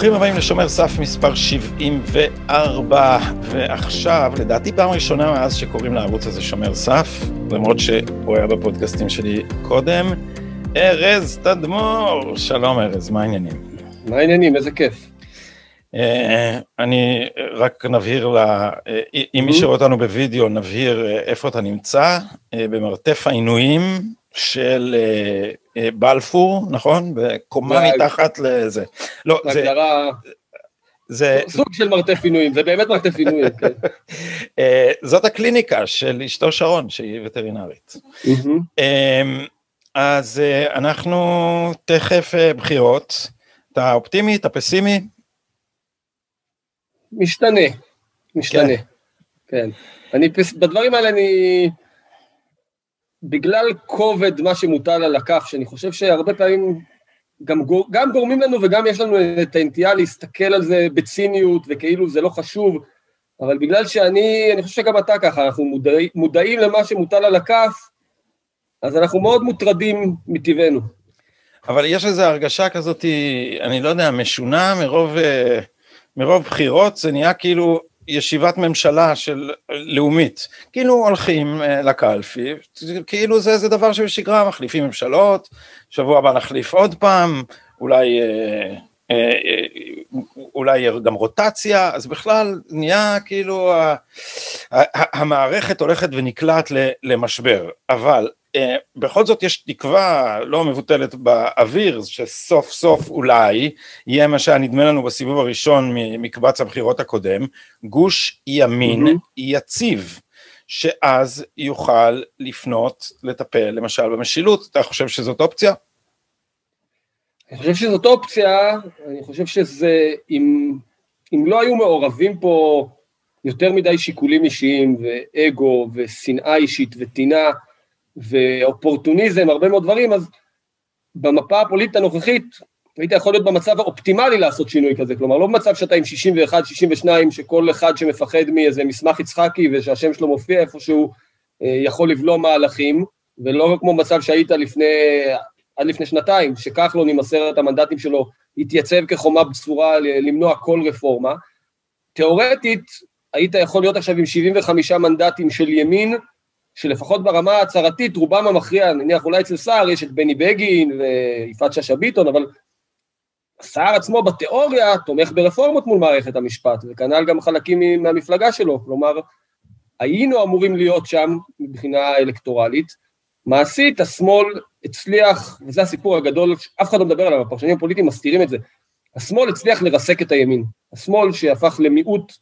ברוכים הבאים לשומר סף מספר 74, ועכשיו, לדעתי פעם ראשונה מאז שקוראים לערוץ הזה שומר סף, למרות שהוא היה בפודקאסטים שלי קודם, ארז תדמור, שלום ארז, מה העניינים? מה העניינים? איזה כיף. Uh, אני רק נבהיר, לה, uh, אם מי שרואה אותנו בווידאו, נבהיר uh, איפה אתה נמצא, במרתף העינויים של בלפור, נכון? בקומה מתחת לזה. לא, זה... זה... סוג של מרתף עינויים, זה באמת מרתף עינויים, כן. זאת הקליניקה של אשתו שרון, שהיא וטרינרית. אז uh, אנחנו תכף uh, בחירות. אתה אופטימי, אתה פסימי? משתנה, משתנה, כן. כן. אני, בדברים האלה אני, בגלל כובד מה שמוטל על הכף, שאני חושב שהרבה פעמים גם, גם גורמים לנו וגם יש לנו את הנטייה להסתכל על זה בציניות וכאילו זה לא חשוב, אבל בגלל שאני, אני חושב שגם אתה ככה, אנחנו מודע, מודעים למה שמוטל על הכף, אז אנחנו מאוד מוטרדים מטבענו. אבל יש איזו הרגשה כזאת, אני לא יודע, משונה מרוב... Uh... מרוב בחירות? זה נהיה כאילו ישיבת ממשלה של לאומית, כאילו הולכים אה, לקלפי, כאילו זה, זה דבר שבשגרה, מחליפים ממשלות, שבוע הבא נחליף עוד פעם, אולי, אה, אה, אולי גם רוטציה, אז בכלל נהיה כאילו המערכת הולכת ונקלעת למשבר, אבל אה, בכל זאת יש תקווה לא מבוטלת באוויר שסוף סוף אולי יהיה מה שהיה נדמה לנו בסיבוב הראשון ממקבץ הבחירות הקודם, גוש ימין mm-hmm. יציב, שאז יוכל לפנות לטפל למשל במשילות, אתה חושב שזאת אופציה? אני חושב שזאת אופציה, אני חושב שזה, אם, אם לא היו מעורבים פה יותר מדי שיקולים אישיים ואגו ושנאה אישית וטינה, ואופורטוניזם, הרבה מאוד דברים, אז במפה הפוליטית הנוכחית היית יכול להיות במצב האופטימלי לעשות שינוי כזה, כלומר לא במצב שאתה עם 61, 62, שכל אחד שמפחד מאיזה מסמך יצחקי ושהשם שלו מופיע איפשהו אה, יכול לבלום מהלכים, ולא כמו מצב שהיית לפני, עד לפני שנתיים, שכחלון עם עשרת המנדטים שלו התייצב כחומה בצורה למנוע כל רפורמה. תיאורטית, היית יכול להיות עכשיו עם 75 מנדטים של ימין, שלפחות ברמה ההצהרתית, רובם המכריע, נניח אולי אצל סער יש את בני בגין ויפעת שאשא ביטון, אבל סער עצמו בתיאוריה תומך ברפורמות מול מערכת המשפט, וכנ"ל גם חלקים מהמפלגה שלו, כלומר, היינו אמורים להיות שם מבחינה אלקטורלית. מעשית, השמאל הצליח, וזה הסיפור הגדול, אף אחד לא מדבר עליו, הפרשנים הפוליטיים מסתירים את זה, השמאל הצליח לרסק את הימין. השמאל שהפך למיעוט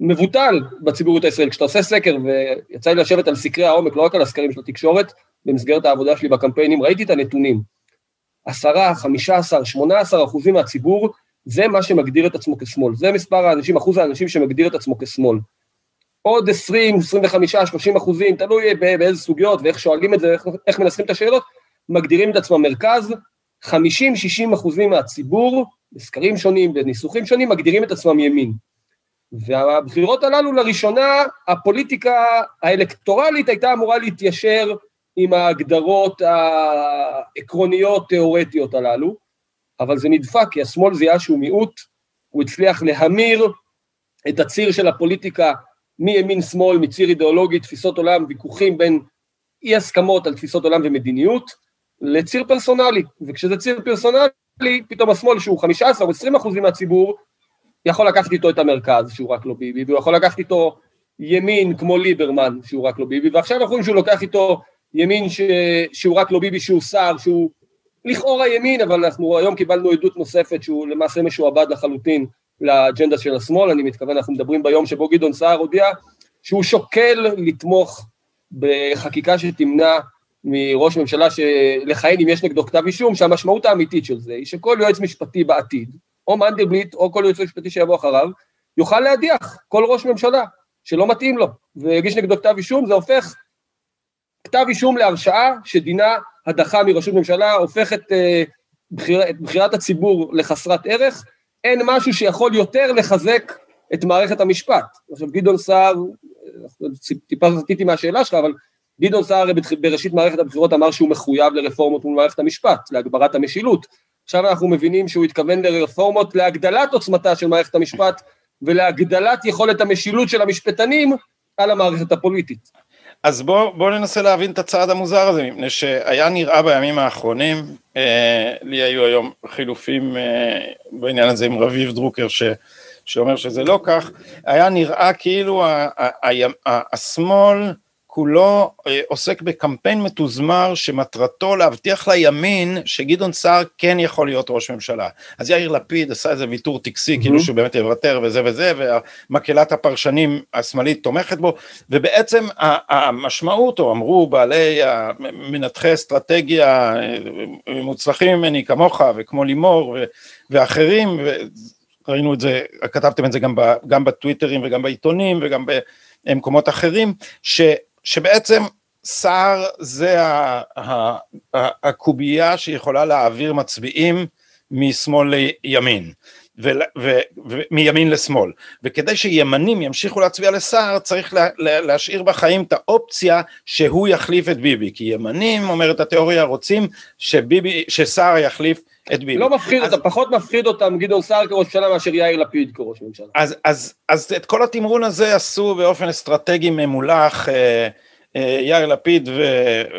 מבוטל בציבוריות הישראלית. כשאתה עושה סקר, ויצא לי לשבת על סקרי העומק, לא רק על הסקרים של התקשורת, במסגרת העבודה שלי בקמפיינים, ראיתי את הנתונים. עשרה, חמישה עשר, שמונה עשר אחוזים מהציבור, זה מה שמגדיר את עצמו כשמאל. זה מספר האנשים, אחוז האנשים שמגדיר את עצמו כשמאל. עוד 20, 25, 30 אחוזים, תלוי באיזה סוגיות ואיך שואלים את זה, איך, איך מנסחים את השאלות, מגדירים את עצמם מרכז, 50-60 אחוזים מהציבור, בסקרים שונים, בניסוחים שונים, מגדירים את עצמם ימין. והבחירות הללו לראשונה, הפוליטיקה האלקטורלית הייתה אמורה להתיישר עם ההגדרות העקרוניות תיאורטיות הללו, אבל זה נדפק כי השמאל זיהה שהוא מיעוט, הוא הצליח להמיר את הציר של הפוליטיקה מימין שמאל, מציר אידיאולוגי, תפיסות עולם, ויכוחים בין אי הסכמות על תפיסות עולם ומדיניות, לציר פרסונלי, וכשזה ציר פרסונלי, פתאום השמאל שהוא 15 או 20 אחוזים מהציבור, יכול לקחת איתו את המרכז, שהוא רק לא ביבי, והוא יכול לקחת איתו ימין כמו ליברמן, שהוא רק לא ביבי, ועכשיו אנחנו רואים שהוא לוקח איתו ימין ש... שהוא רק לא ביבי, שהוא שר, שהוא לכאורה ימין, אבל אנחנו היום קיבלנו עדות נוספת שהוא למעשה משועבד לחלוטין לאג'נדה של השמאל, אני מתכוון, אנחנו מדברים ביום שבו גדעון סער הודיע שהוא שוקל לתמוך בחקיקה שתמנע מראש ממשלה לכהן אם יש נגדו כתב אישום, שהמשמעות האמיתית של זה היא שכל יועץ משפטי בעתיד, או מנדלבליט או כל יועץ משפטי שיבוא אחריו, יוכל להדיח כל ראש ממשלה שלא מתאים לו, ויגיש נגדו כתב אישום, זה הופך כתב אישום להרשעה שדינה הדחה מראשות ממשלה, הופך את, אה, בחיר, את בחירת הציבור לחסרת ערך, אין משהו שיכול יותר לחזק את מערכת המשפט. עכשיו גדעון סער, טיפה סטיתי מהשאלה שלך, אבל גדעון סער בראשית מערכת הבחירות אמר שהוא מחויב לרפורמות מול מערכת המשפט, להגברת המשילות. עכשיו אנחנו מבינים שהוא התכוון לרפורמות להגדלת עוצמתה של מערכת המשפט ולהגדלת יכולת המשילות של המשפטנים על המערכת הפוליטית. אז בואו בוא ננסה להבין את הצעד המוזר הזה, מפני שהיה נראה בימים האחרונים, אה, לי היו היום חילופים אה, בעניין הזה עם רביב דרוקר, ש, שאומר שזה לא כך, היה נראה כאילו השמאל כולו אה, עוסק בקמפיין מתוזמר שמטרתו להבטיח לימין שגדעון סער כן יכול להיות ראש ממשלה. אז יאיר לפיד עשה איזה ויתור טקסי, mm-hmm. כאילו שהוא באמת יוותר וזה וזה, ומקהלת הפרשנים השמאלית תומכת בו, ובעצם המשמעות, או אמרו בעלי מנתחי אסטרטגיה אה, מוצלחים ממני כמוך וכמו לימור ואחרים, ראינו את זה, כתבתם את זה גם, ב, גם בטוויטרים וגם בעיתונים וגם במקומות אחרים, ש... שבעצם סער זה הקובייה שיכולה להעביר מצביעים משמאל לימין. ומימין לשמאל, וכדי שימנים ימשיכו להצביע לסער צריך לה, לה, להשאיר בחיים את האופציה שהוא יחליף את ביבי, כי ימנים, אומרת התיאוריה, רוצים שביבי, שסער יחליף את ביבי. לא מפחיד אז, אותם, פחות מפחיד אותם גדעון סער כראש ממשלה מאשר יאיר לפיד כראש ממשלה. אז, אז, אז את כל התמרון הזה עשו באופן אסטרטגי ממולח אה, אה, יאיר לפיד ו,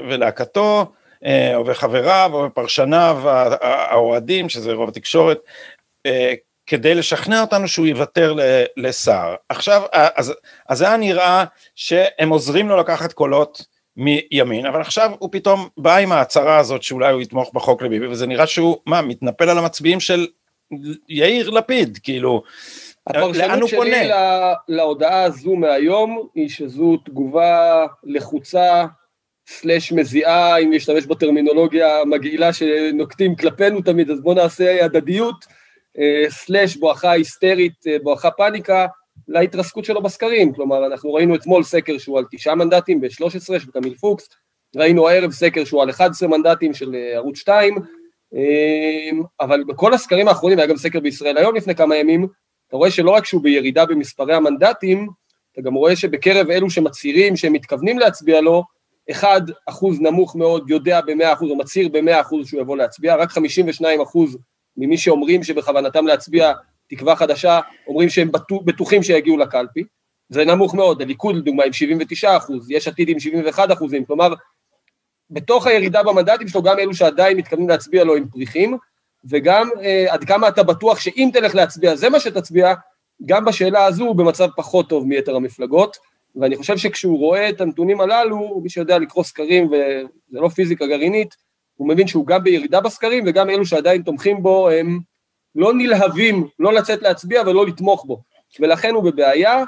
ולהקתו, אה, וחבריו ופרשניו האוהדים, שזה רוב התקשורת, אה, כדי לשכנע אותנו שהוא יוותר לסער. עכשיו, אז, אז היה נראה שהם עוזרים לו לקחת קולות מימין, אבל עכשיו הוא פתאום בא עם ההצהרה הזאת שאולי הוא יתמוך בחוק לביבי, וזה נראה שהוא, מה, מתנפל על המצביעים של יאיר לפיד, כאילו, לאן הוא פונה? הפרשנות שלי להודעה הזו מהיום היא שזו תגובה לחוצה סלאש מזיעה, אם להשתמש בטרמינולוגיה המגעילה שנוקטים כלפינו תמיד, אז בואו נעשה הדדיות, אה, סלאש בואכה היסטרית, אה, בואכה פאניקה, להתרסקות שלו בסקרים, כלומר אנחנו ראינו אתמול סקר שהוא על תשעה מנדטים ב-13 של קמיל פוקס, ראינו הערב סקר שהוא על 11 מנדטים של אה, ערוץ 2, אבל בכל הסקרים האחרונים, היה גם סקר בישראל היום לפני כמה ימים, אתה רואה שלא רק שהוא בירידה במספרי המנדטים, אתה גם רואה שבקרב אלו שמצהירים שהם מתכוונים להצביע לו, אחד אחוז נמוך מאוד יודע במאה אחוז או מצהיר במאה אחוז שהוא יבוא להצביע, רק 52 אחוז ממי שאומרים שבכוונתם להצביע תקווה חדשה, אומרים שהם בטוחים שיגיעו לקלפי, זה נמוך מאוד, הליכוד לדוגמה עם 79 אחוז, יש עתיד עם 71 אחוזים, כלומר, בתוך הירידה במנדטים שלו גם אלו שעדיין מתכוונים להצביע לו עם פריחים, וגם אה, עד כמה אתה בטוח שאם תלך להצביע זה מה שתצביע, גם בשאלה הזו הוא במצב פחות טוב מיתר המפלגות, ואני חושב שכשהוא רואה את הנתונים הללו, מי שיודע לקרוא סקרים, וזה לא פיזיקה גרעינית, הוא מבין שהוא גם בירידה בסקרים, וגם אלו שעדיין תומכים בו הם לא נלהבים לא לצאת להצביע ולא לתמוך בו, ולכן הוא בבעיה,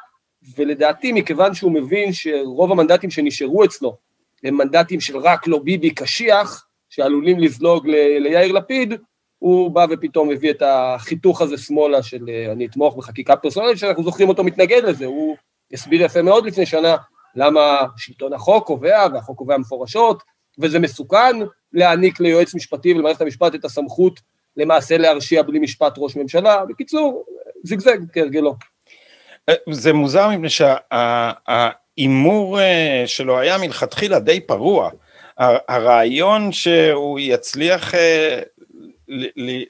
ולדעתי מכיוון שהוא מבין שרוב המנדטים שנשארו אצלו הם מנדטים של רק לא ביבי קשיח, שעלולים לזלוג ל- ליאיר לפיד, הוא בא ופתאום הביא את החיתוך הזה שמאלה של אני אתמוך בחקיקה פרסונלית, שאנחנו זוכרים אותו מתנגד לזה, הוא הסביר יפה מאוד לפני שנה למה שלטון החוק קובע, והחוק קובע מפורשות, וזה מסוכן להעניק ליועץ משפטי ולמערכת המשפט את הסמכות למעשה להרשיע בלי משפט ראש ממשלה. בקיצור, זיגזג כהרגלו. זה מוזר מפני שההימור אה, שלו היה מלכתחילה די פרוע. הרעיון שהוא יצליח אה,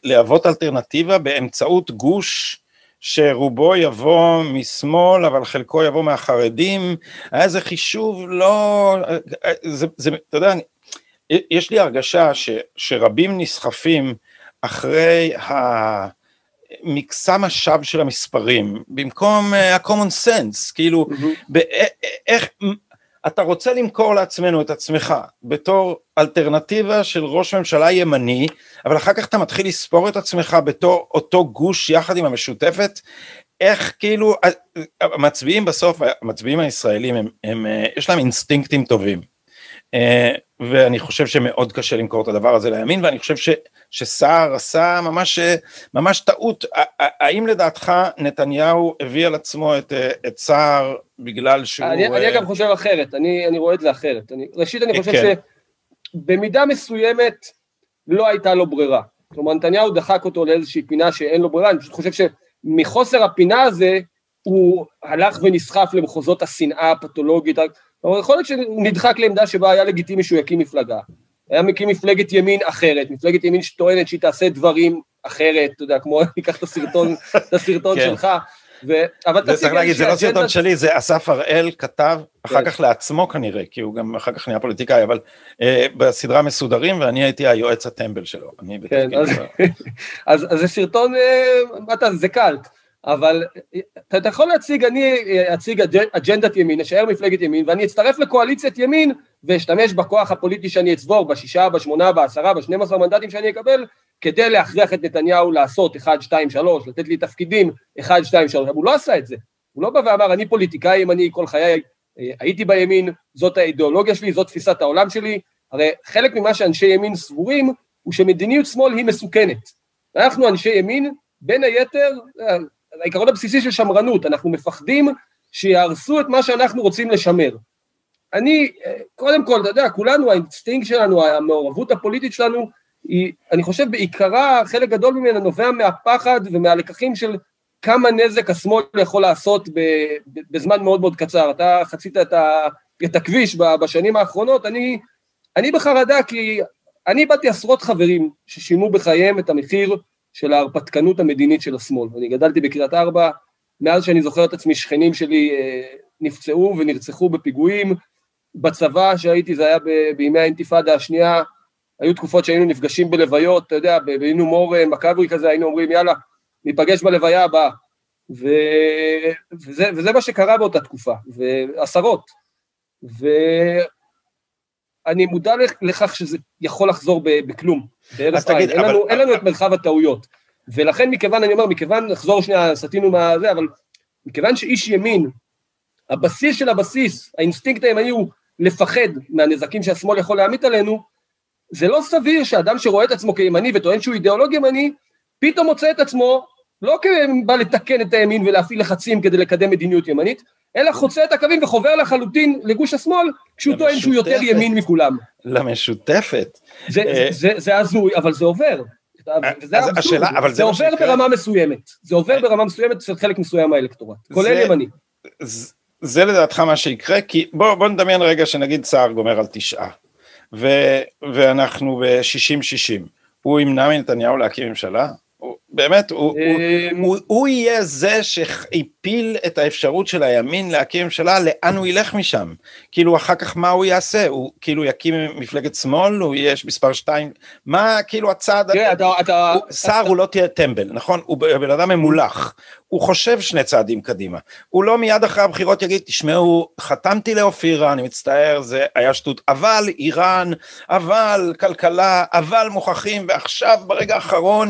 להוות אלטרנטיבה באמצעות גוש שרובו יבוא משמאל אבל חלקו יבוא מהחרדים, היה איזה חישוב לא, זה, זה, אתה יודע, יש לי הרגשה ש, שרבים נסחפים אחרי המקסם השווא של המספרים, במקום אה, ה-common sense, כאילו, mm-hmm. איך, אתה רוצה למכור לעצמנו את עצמך בתור אלטרנטיבה של ראש ממשלה ימני, אבל אחר כך אתה מתחיל לספור את עצמך בתור אותו גוש יחד עם המשותפת, איך כאילו, המצביעים בסוף, המצביעים הישראלים, הם, הם, אה, יש להם אינסטינקטים טובים. אה, ואני חושב שמאוד קשה למכור את הדבר הזה לימין, ואני חושב ש, שסער עשה ממש, ממש טעות. האם לדעתך נתניהו הביא על עצמו את, את סער בגלל שהוא... אני, אני אגב חושב אחרת, אני, אני רואה את זה אחרת. אני, ראשית, אני חושב כן. שבמידה מסוימת לא הייתה לו ברירה. כלומר, נתניהו דחק אותו לאיזושהי פינה שאין לו ברירה, אני פשוט חושב שמחוסר הפינה הזה, הוא הלך ונסחף למחוזות השנאה הפתולוגית, אבל יכול להיות שהוא נדחק לעמדה שבה היה לגיטימי שהוא יקים מפלגה. היה מקים מפלגת ימין אחרת, מפלגת ימין שטוענת שהיא תעשה דברים אחרת, אתה יודע, כמו, ניקח את הסרטון, את הסרטון כן. שלך, ו... אבל תציג צריך להגיד, זה לא סרטון שלי, זה אסף הראל כתב, אחר כן. כך לעצמו כנראה, כי הוא גם אחר כך נהיה פוליטיקאי, אבל אה, בסדרה מסודרים, ואני הייתי היועץ הטמבל שלו. כן, אז, אז, אז זה סרטון, אה, מה אתה, זה קלט. אבל אתה, יכול להציג, אני אציג אג'נדת ימין, אשאר מפלגת ימין, ואני אצטרף לקואליציית ימין ואשתמש בכוח הפוליטי שאני אצבור, בשישה, בשמונה, בעשרה, בשנים עשר מנדטים שאני אקבל, כדי להכריח את נתניהו לעשות 1, 2, 3, לתת לי תפקידים 1, 2, 3, אבל הוא לא עשה את זה. הוא לא בא ואמר, אני פוליטיקאי ימני, כל חיי אה, הייתי בימין, זאת האידיאולוגיה שלי, זאת תפיסת העולם שלי. הרי חלק ממה שאנשי ימין סבורים, הוא שמדיניות שמאל היא מסוכנת. אנחנו אנשי ימין, בין היתר, אה, העיקרון הבסיסי של שמרנות, אנחנו מפחדים שיהרסו את מה שאנחנו רוצים לשמר. אני, קודם כל, אתה יודע, כולנו, האינסטינקט שלנו, המעורבות הפוליטית שלנו, היא, אני חושב בעיקרה, חלק גדול ממנה נובע מהפחד ומהלקחים של כמה נזק השמאל יכול לעשות בזמן מאוד מאוד קצר. אתה חצית את, ה, את הכביש בשנים האחרונות, אני, אני בחרדה כי אני איבדתי עשרות חברים ששילמו בחייהם את המחיר של ההרפתקנות המדינית של השמאל. אני גדלתי בקריית ארבע, מאז שאני זוכר את עצמי, שכנים שלי אה, נפצעו ונרצחו בפיגועים. בצבא שהייתי, זה היה בימי האינתיפאדה השנייה, היו תקופות שהיינו נפגשים בלוויות, אתה יודע, בהיינו מור אה, מקאברי כזה, היינו אומרים, יאללה, ניפגש בלוויה הבאה. ו... וזה, וזה מה שקרה באותה תקופה, ועשרות. ואני מודע לכך שזה יכול לחזור בכלום. בהרס עין, אין, אבל... אין לנו את מרחב הטעויות. ולכן מכיוון, אני אומר, מכיוון, נחזור שנייה, סטינו מהזה, אבל מכיוון שאיש ימין, הבסיס של הבסיס, האינסטינקט הימני הוא לפחד מהנזקים שהשמאל יכול להמיט עלינו, זה לא סביר שאדם שרואה את עצמו כימני וטוען שהוא אידיאולוג ימני, פתאום מוצא את עצמו לא כבא לתקן את הימין ולהפעיל לחצים כדי לקדם מדיניות ימנית, אלא חוצה את הקווים וחובר לחלוטין לגוש השמאל, כשהוא טוען שהוא יותר ימין מכולם. למשותפת. זה הזוי, אבל זה עובר. זה השאלה, אבל זה עובר ברמה מסוימת. זה עובר ברמה מסוימת אצל חלק מסוים מהאלקטורט, כולל ימני. זה לדעתך מה שיקרה, כי בוא, בוא נדמיין רגע שנגיד סער גומר על תשעה, ו, ואנחנו ב-60-60, הוא ימנע מנתניהו להקים ממשלה? באמת, הוא, הוא, הוא, הוא יהיה זה שהפיל את האפשרות של הימין להקים ממשלה, לאן הוא ילך משם? כאילו אחר כך מה הוא יעשה? הוא כאילו יקים מפלגת שמאל, הוא יהיה מספר שתיים, מה כאילו הצעד... תראה, אתה... אתה... שר הוא לא תהיה טמבל, נכון? הוא בן אדם ממולח. הוא חושב שני צעדים קדימה. הוא לא מיד אחרי הבחירות יגיד, תשמעו, חתמתי לאופירה, אני מצטער, זה היה שטות, אבל איראן, אבל כלכלה, אבל מוכחים, ועכשיו ברגע האחרון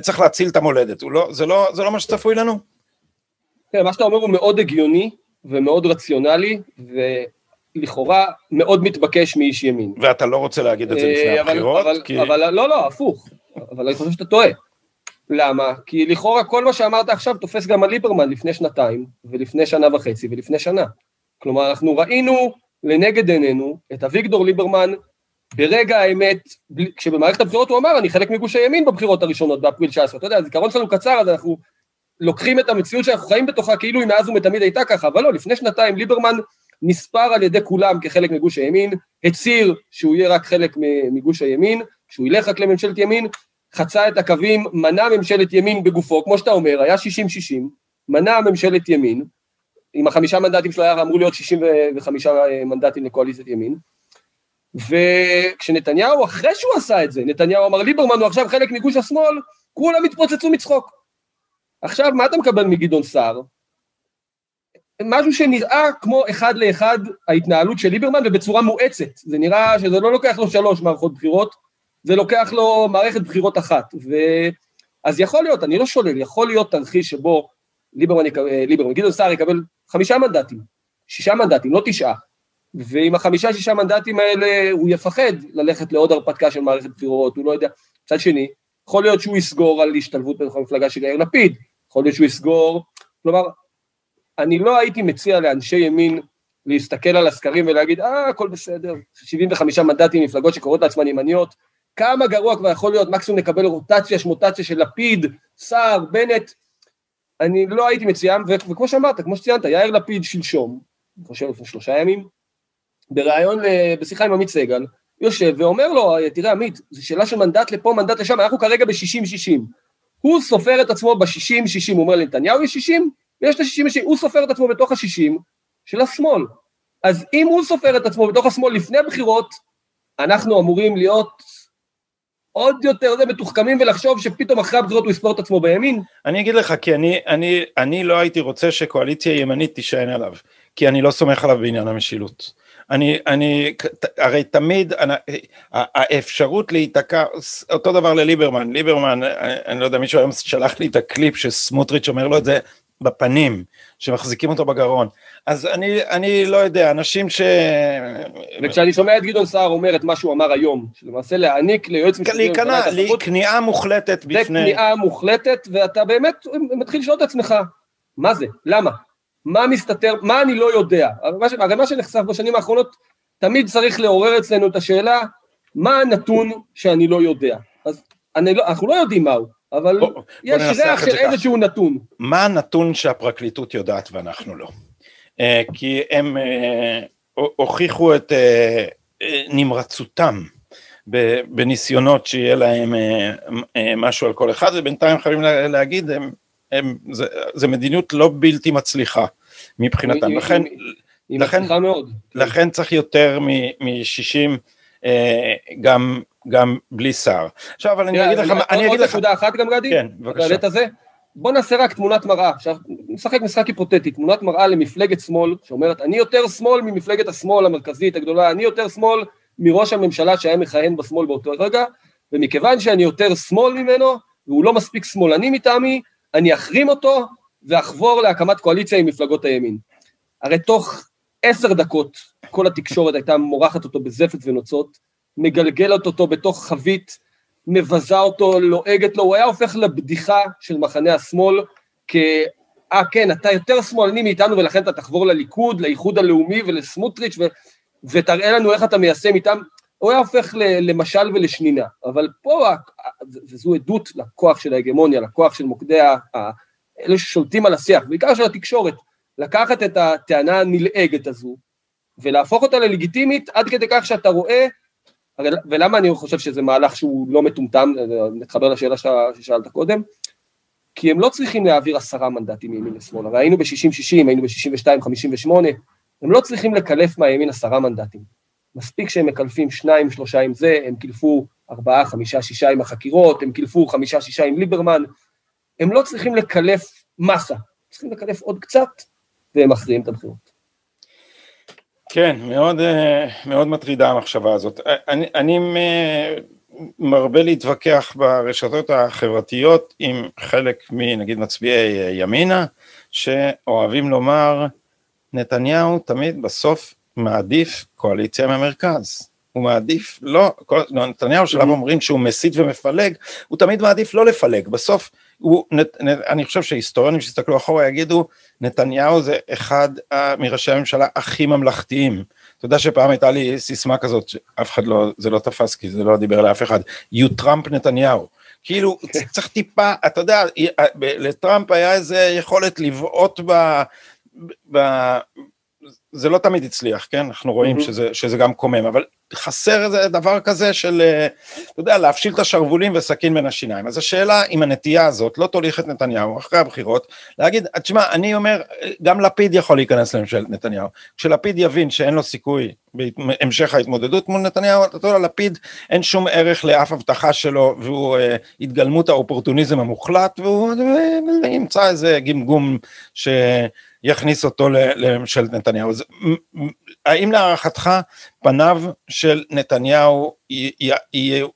צריך להציל את המולדת. לא, זה, לא, זה לא מה שצפוי לנו? כן, מה שאתה אומר הוא מאוד הגיוני ומאוד רציונלי, ולכאורה מאוד מתבקש מאיש ימין. ואתה לא רוצה להגיד את זה לפני אה, הבחירות? אבל, כי... אבל לא, לא, הפוך. אבל אני חושב שאתה טועה. למה? כי לכאורה כל מה שאמרת עכשיו תופס גם על ליברמן לפני שנתיים, ולפני שנה וחצי, ולפני שנה. כלומר, אנחנו ראינו לנגד עינינו את אביגדור ליברמן ברגע האמת, כשבמערכת הבחירות הוא אמר, אני חלק מגוש הימין בבחירות הראשונות באפריל 19. אתה יודע, הזיכרון שלנו קצר, אז אנחנו לוקחים את המציאות שאנחנו חיים בתוכה כאילו היא מאז ומתמיד הייתה ככה, אבל לא, לפני שנתיים ליברמן נספר על ידי כולם כחלק מגוש הימין, הצהיר שהוא יהיה רק חלק מגוש הימין, שהוא ילך רק לממשלת ימין, חצה את הקווים, מנע ממשלת ימין בגופו, כמו שאתה אומר, היה 60-60, מנע ממשלת ימין, עם החמישה מנדטים שלו היה אמור להיות 65 מנדטים לקואליציית ימין, וכשנתניהו, אחרי שהוא עשה את זה, נתניהו אמר ליברמן הוא עכשיו חלק מגוש השמאל, כולם התפוצצו מצחוק. עכשיו, מה אתה מקבל מגדעון סער? משהו שנראה כמו אחד לאחד ההתנהלות של ליברמן ובצורה מואצת. זה נראה שזה לא לוקח לו שלוש מערכות בחירות, זה לוקח לו מערכת בחירות אחת. ו... אז יכול להיות, אני לא שולל, יכול להיות תרחיש שבו ליברמן, יקבל, ליברמן, גדעון סער יקבל חמישה מנדטים, שישה מנדטים, לא תשעה. ועם החמישה-שישה מנדטים האלה הוא יפחד ללכת לעוד הרפתקה של מערכת בחירות, הוא לא יודע. מצד שני, יכול להיות שהוא יסגור על השתלבות בתוך המפלגה של יאיר לפיד, יכול להיות שהוא יסגור, כלומר, אני לא הייתי מציע לאנשי ימין להסתכל על הסקרים ולהגיד, אה, הכל בסדר, 75 מנדטים, מפלגות שקוראות לעצמן ימניות, כמה גרוע כבר יכול להיות, מקסימום נקבל רוטציה, שמוטציה של לפיד, סער, בנט. אני לא הייתי מציין, וכמו שאמרת, כמו שציינת, יאיר לפיד שלשום, אני חושב לפני שלושה ימים, בריאיון, בשיחה עם עמית סגל, יושב ואומר לו, תראה עמית, זו שאלה של מנדט לפה, מנדט לשם, אנחנו כרגע ב-60-60. הוא סופר את עצמו ב-60-60, הוא אומר לנתניהו יש 60, ויש את ה-60-60, הוא סופר את עצמו בתוך ה-60 של השמאל. אז אם הוא סופר את עצמו בתוך השמאל לפני הבחירות, אנחנו אמורים להיות עוד יותר זה מתוחכמים ולחשוב שפתאום אחרי הבחירות הוא יספור את עצמו בימין? אני אגיד לך, כי אני, אני, אני לא הייתי רוצה שקואליציה ימנית תישען עליו, כי אני לא סומך עליו בעניין המשילות. אני, אני, הרי תמיד, אני, האפשרות להיתקע, אותו דבר לליברמן, ליברמן, אני, אני לא יודע, מישהו היום שלח לי את הקליפ שסמוטריץ' אומר לו את זה בפנים, שמחזיקים אותו בגרון. אז אני, אני לא יודע, אנשים ש... וכשאני שומע את גדעון סער אומר את מה שהוא אמר היום, שלמעשה להעניק ליועץ משפטי... להיכנע, לכניעה מוחלטת בפני... זה כניעה מוחלטת, ואתה באמת מתחיל לשאול את עצמך, מה זה? למה? מה מסתתר, מה אני לא יודע? הרי מה שנחשף בשנים האחרונות, תמיד צריך לעורר אצלנו את השאלה, מה הנתון שאני לא יודע? אז לא, אנחנו לא יודעים מהו, אבל בוא, יש בוא ריח של איזשהו נתון. מה הנתון שהפרקליטות יודעת ואנחנו לא? אה, כי הם אה, הוכיחו את אה, נמרצותם בניסיונות שיהיה להם משהו על כל אחד, ובינתיים חייבים להגיד, הם, הם, זה, זה מדיניות לא בלתי מצליחה מבחינתם, לכן, היא לכן, מאוד. לכן צריך יותר מ-60 גם, גם בלי שר. עכשיו, אבל אני אגיד לך, אני אגיד לך... עוד נקודה אחת גם גדי? כן, בבקשה. בוא נעשה רק תמונת מראה, עכשיו נשחק משחק היפותטי, תמונת מראה למפלגת שמאל, שאומרת אני יותר שמאל ממפלגת השמאל המרכזית הגדולה, אני יותר שמאל מראש הממשלה שהיה מכהן בשמאל באותו רגע, ומכיוון שאני יותר שמאל ממנו, והוא לא מספיק שמאלני מטעמי, אני אחרים אותו ואחבור להקמת קואליציה עם מפלגות הימין. הרי תוך עשר דקות כל התקשורת הייתה מורחת אותו בזפת ונוצות, מגלגלת אותו בתוך חבית מבזה אותו, לועגת לו, הוא היה הופך לבדיחה של מחנה השמאל, כ... אה כן, אתה יותר שמאלני מאיתנו ולכן אתה תחבור לליכוד, לאיחוד הלאומי ולסמוטריץ' ו... ותראה לנו איך אתה מיישם איתם, הוא היה הופך למשל ולשנינה, אבל פה, וזו עדות לכוח של ההגמוניה, לכוח של מוקדי. אלה ששולטים על השיח, בעיקר של התקשורת, לקחת את הטענה הנלעגת הזו ולהפוך אותה ללגיטימית עד כדי כך שאתה רואה ולמה אני חושב שזה מהלך שהוא לא מטומטם, נתחבר לשאלה ששאלת קודם? כי הם לא צריכים להעביר עשרה מנדטים מימין לשמאל, הרי היינו ב-60-60, היינו ב-62-58, הם לא צריכים לקלף מהימין עשרה מנדטים. מספיק שהם מקלפים שניים, שלושה עם זה, הם קילפו ארבעה, חמישה, שישה עם החקירות, הם קילפו חמישה, שישה עם ליברמן, הם לא צריכים לקלף מסה, צריכים לקלף עוד קצת, והם מכריעים את הבחירות. כן, מאוד, אה, מאוד מטרידה המחשבה הזאת. אה, אני, אני מרבה להתווכח ברשתות החברתיות עם חלק מנגיד מצביעי אה, ימינה, שאוהבים לומר, נתניהו תמיד בסוף מעדיף קואליציה מהמרכז. הוא מעדיף לא, כל, נתניהו שלב אומרים שהוא מסית ומפלג, הוא תמיד מעדיף לא לפלג, בסוף הוא, אני חושב שהיסטוריונים שיסתכלו אחורה יגידו, נתניהו זה אחד מראשי הממשלה הכי ממלכתיים. אתה יודע שפעם הייתה לי סיסמה כזאת, שאף אחד לא, זה לא תפס כי זה לא דיבר לאף אחד, you טראמפ נתניהו. כאילו כן. צריך טיפה, אתה יודע, לטראמפ היה איזה יכולת לבעוט ב... ב זה לא תמיד הצליח, כן? אנחנו רואים שזה, שזה גם קומם, אבל חסר איזה דבר כזה של, אה, אתה יודע, להפשיל את השרוולים וסכין בין השיניים. אז השאלה אם הנטייה הזאת לא תוליך את נתניהו אחרי הבחירות, להגיד, תשמע, אני אומר, גם לפיד יכול להיכנס לממשלת נתניהו. כשלפיד יבין שאין לו סיכוי בהמשך ההתמודדות מול נתניהו, אתה יודע, לפיד אין שום ערך לאף הבטחה שלו, והוא uh, התגלמות האופורטוניזם המוחלט, והוא ימצא איזה גמגום ש... יכניס אותו לממשלת נתניהו. אז האם להערכתך פניו של נתניהו יהיה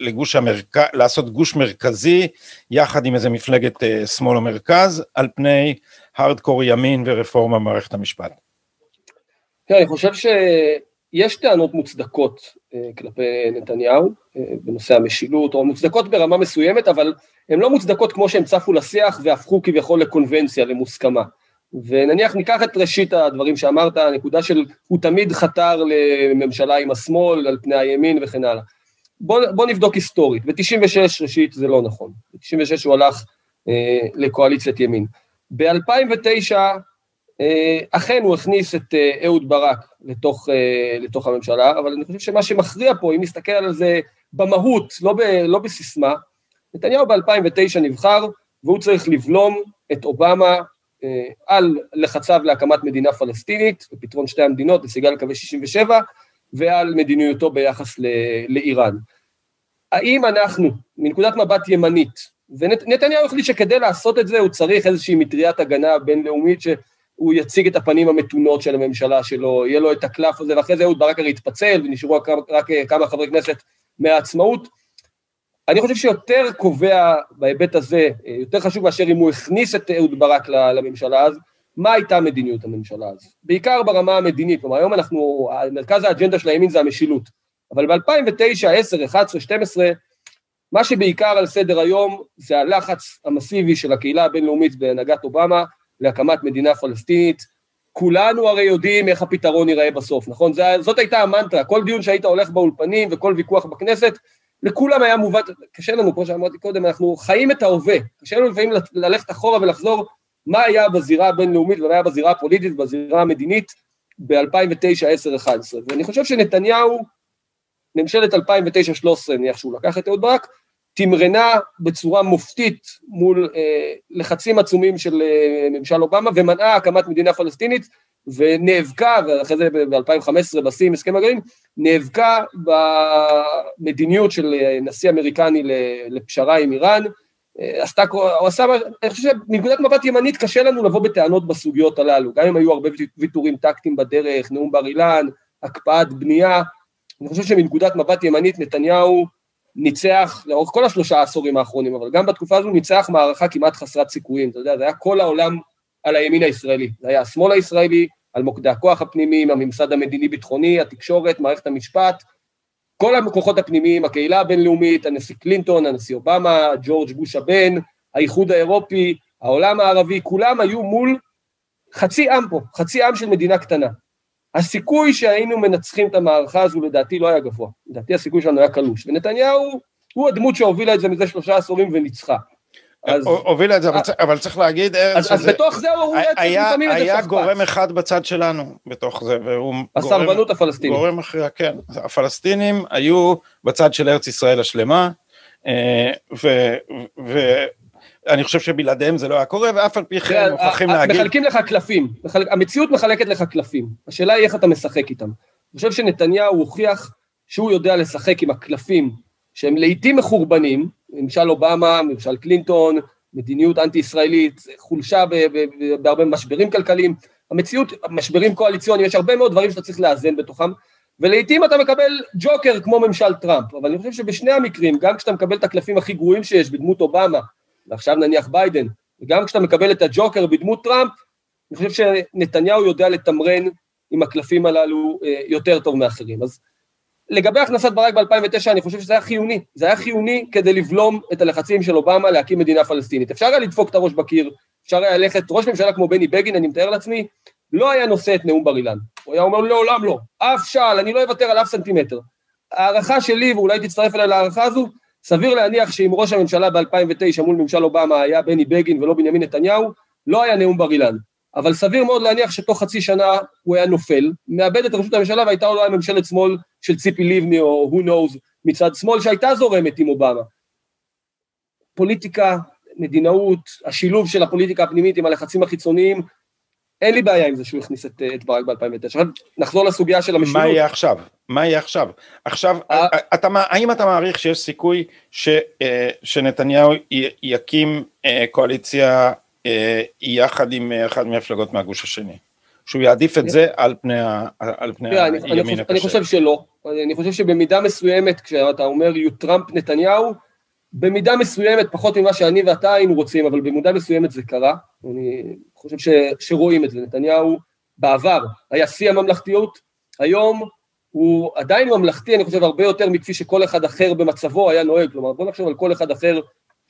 לגוש המרכז, לעשות גוש מרכזי יחד עם איזה מפלגת אה, שמאל או מרכז, על פני הארדקור ימין ורפורמה במערכת המשפט? כן, אני חושב שיש טענות מוצדקות אה, כלפי נתניהו אה, בנושא המשילות, או מוצדקות ברמה מסוימת, אבל הן לא מוצדקות כמו שהן צפו לשיח והפכו כביכול לקונבנציה, למוסכמה. ונניח ניקח את ראשית הדברים שאמרת, הנקודה של הוא תמיד חתר לממשלה עם השמאל על פני הימין וכן הלאה. בוא, בוא נבדוק היסטורית. ב-96 ראשית זה לא נכון. ב-96 הוא הלך אה, לקואליציית ימין. ב-2009 אה, אכן הוא הכניס את אה, אהוד ברק לתוך, אה, לתוך הממשלה, אבל אני חושב שמה שמכריע פה, אם נסתכל על זה במהות, לא, ב, לא בסיסמה, נתניהו ב-2009 נבחר, והוא צריך לבלום את אובמה על לחציו להקמת מדינה פלסטינית, ופתרון שתי המדינות, נסיגה לקווי 67, ועל מדיניותו ביחס לאיראן. האם אנחנו, מנקודת מבט ימנית, ונתניהו החליט שכדי לעשות את זה הוא צריך איזושהי מטריית הגנה בינלאומית שהוא יציג את הפנים המתונות של הממשלה שלו, יהיה לו את הקלף הזה, ואחרי זה אהוד ברק הרי התפצל ונשארו רק, רק כמה חברי כנסת מהעצמאות. אני חושב שיותר קובע בהיבט הזה, יותר חשוב מאשר אם הוא הכניס את אהוד ברק לממשלה אז, מה הייתה מדיניות הממשלה אז? בעיקר ברמה המדינית, כלומר היום אנחנו, מרכז האג'נדה של הימין זה המשילות, אבל ב-2009, 10, 11, 12, מה שבעיקר על סדר היום זה הלחץ המסיבי של הקהילה הבינלאומית בהנהגת אובמה להקמת מדינה פלסטינית. כולנו הרי יודעים איך הפתרון ייראה בסוף, נכון? זאת הייתה המנטרה, כל דיון שהיית הולך באולפנים וכל ויכוח בכנסת, לכולם היה מובן, קשה לנו, כמו שאמרתי קודם, אנחנו חיים את ההווה, קשה לנו לפעמים ללכת אחורה ולחזור מה היה בזירה הבינלאומית ומה היה בזירה הפוליטית, בזירה המדינית ב-2009, 10, 11. ואני חושב שנתניהו, ממשלת 2009-2013, נניח שהוא לקח את אהוד ברק, תמרנה בצורה מופתית מול אה, לחצים עצומים של אה, ממשל אובמה ומנעה הקמת מדינה פלסטינית ונאבקה, ואחרי זה ב-2015 בשיא עם הסכם הגרעין, נאבקה במדיניות של אה, נשיא אמריקני לפשרה עם איראן, אה, עשתה, הוא עשה, אני חושב שמנקודת מבט ימנית קשה לנו לבוא בטענות בסוגיות הללו, גם אם היו הרבה ויתורים טקטיים בדרך, נאום בר אילן, הקפאת בנייה, אני חושב שמנקודת מבט ימנית נתניהו ניצח לאורך כל השלושה העשורים האחרונים, אבל גם בתקופה הזו ניצח מערכה כמעט חסרת סיכויים, אתה יודע, זה היה כל העולם על הימין הישראלי, זה היה השמאל הישראלי, על מוקדי הכוח הפנימיים, הממסד המדיני-ביטחוני, התקשורת, מערכת המשפט, כל הכוחות הפנימיים, הקהילה הבינלאומית, הנשיא קלינטון, הנשיא אובמה, ג'ורג' בוש הבן, האיחוד האירופי, העולם הערבי, כולם היו מול חצי עם פה, חצי עם של מדינה קטנה. הסיכוי שהיינו מנצחים את המערכה הזו לדעתי לא היה גבוה, לדעתי הסיכוי שלנו היה קלוש, ונתניהו הוא הדמות שהובילה את זה מזה שלושה עשורים וניצחה. אז, הובילה את זה, אבל, צריך להגיד, אז, אז בתוך זה הוא היה, לפעמים את היה גורם אחד בצד שלנו בתוך זה, והוא הסרבנות הפלסטינית. גורם אחר, כן. הפלסטינים היו בצד של ארץ ישראל השלמה, אה, ואני חושב שבלעדיהם זה לא היה קורה, ואף על פי כן מוכרחים להגיד... מחלקים לך קלפים, המציאות מחלקת לך קלפים, השאלה היא איך אתה משחק איתם. אני חושב שנתניהו הוכיח שהוא יודע לשחק עם הקלפים שהם לעיתים מחורבנים, ממשל אובמה, ממשל קלינטון, מדיניות אנטי-ישראלית, חולשה בהרבה משברים כלכליים, המציאות, משברים קואליציוניים, יש הרבה מאוד דברים שאתה צריך לאזן בתוכם, ולעיתים אתה מקבל ג'וקר כמו ממשל טראמפ, אבל אני חושב שבשני המקרים, גם כשאתה מקבל את הקלפים הכי גרועים שיש בדמות אובמה, ועכשיו נניח ביידן, וגם כשאתה מקבל את הג'וקר בדמות טראמפ, אני חושב שנתניהו יודע לתמרן עם הקלפים הללו אה, יותר טוב מאחרים. אז לגבי הכנסת ברק ב-2009, אני חושב שזה היה חיוני. זה היה חיוני כדי לבלום את הלחצים של אובמה להקים מדינה פלסטינית. אפשר היה לדפוק את הראש בקיר, אפשר היה ללכת, ראש ממשלה כמו בני בגין, אני מתאר לעצמי, לא היה נושא את נאום בר אילן. הוא היה אומר לעולם לא, אף שעל, אני לא אוותר על אף סנטימטר. הערכה שלי, ואולי תצטרף אליי להערכה הזו, סביר להניח שאם ראש הממשלה ב-2009 מול ממשל אובמה היה בני בגין ולא בנימין נתניהו, לא היה נאום בר אילן. אבל סביר מאוד להניח שתוך חצי שנה הוא היה נופל, מאבד את ראשות הממשלה והייתה אולי ממשלת שמאל של ציפי לבני או who knows מצד שמאל שהייתה זורמת עם אובמה. פוליטיקה, מדינאות, השילוב של הפוליטיקה הפנימית עם הלחצים החיצוניים, אין לי בעיה עם זה שהוא הכניס את, את ברק ב-2009. עכשיו נחזור לסוגיה של המשילות. מה יהיה עכשיו? מה יהיה עכשיו? עכשיו, אה, אתה, האם אתה מעריך שיש סיכוי ש, אה, שנתניהו יקים אה, קואליציה יחד עם אחת מהמפלגות מהגוש השני? שהוא יעדיף את זה על פני, על פני הימין הקשה. אני חושב שלא. אני חושב שבמידה מסוימת, כשאתה אומר יו טראמפ נתניהו, במידה מסוימת, פחות ממה שאני ואתה היינו רוצים, אבל במידה מסוימת זה קרה. אני חושב ש, שרואים את זה. נתניהו בעבר היה שיא הממלכתיות, היום הוא עדיין ממלכתי, אני חושב, הרבה יותר מכפי שכל אחד אחר במצבו היה נוהג. כלומר, בוא נחשוב על כל אחד אחר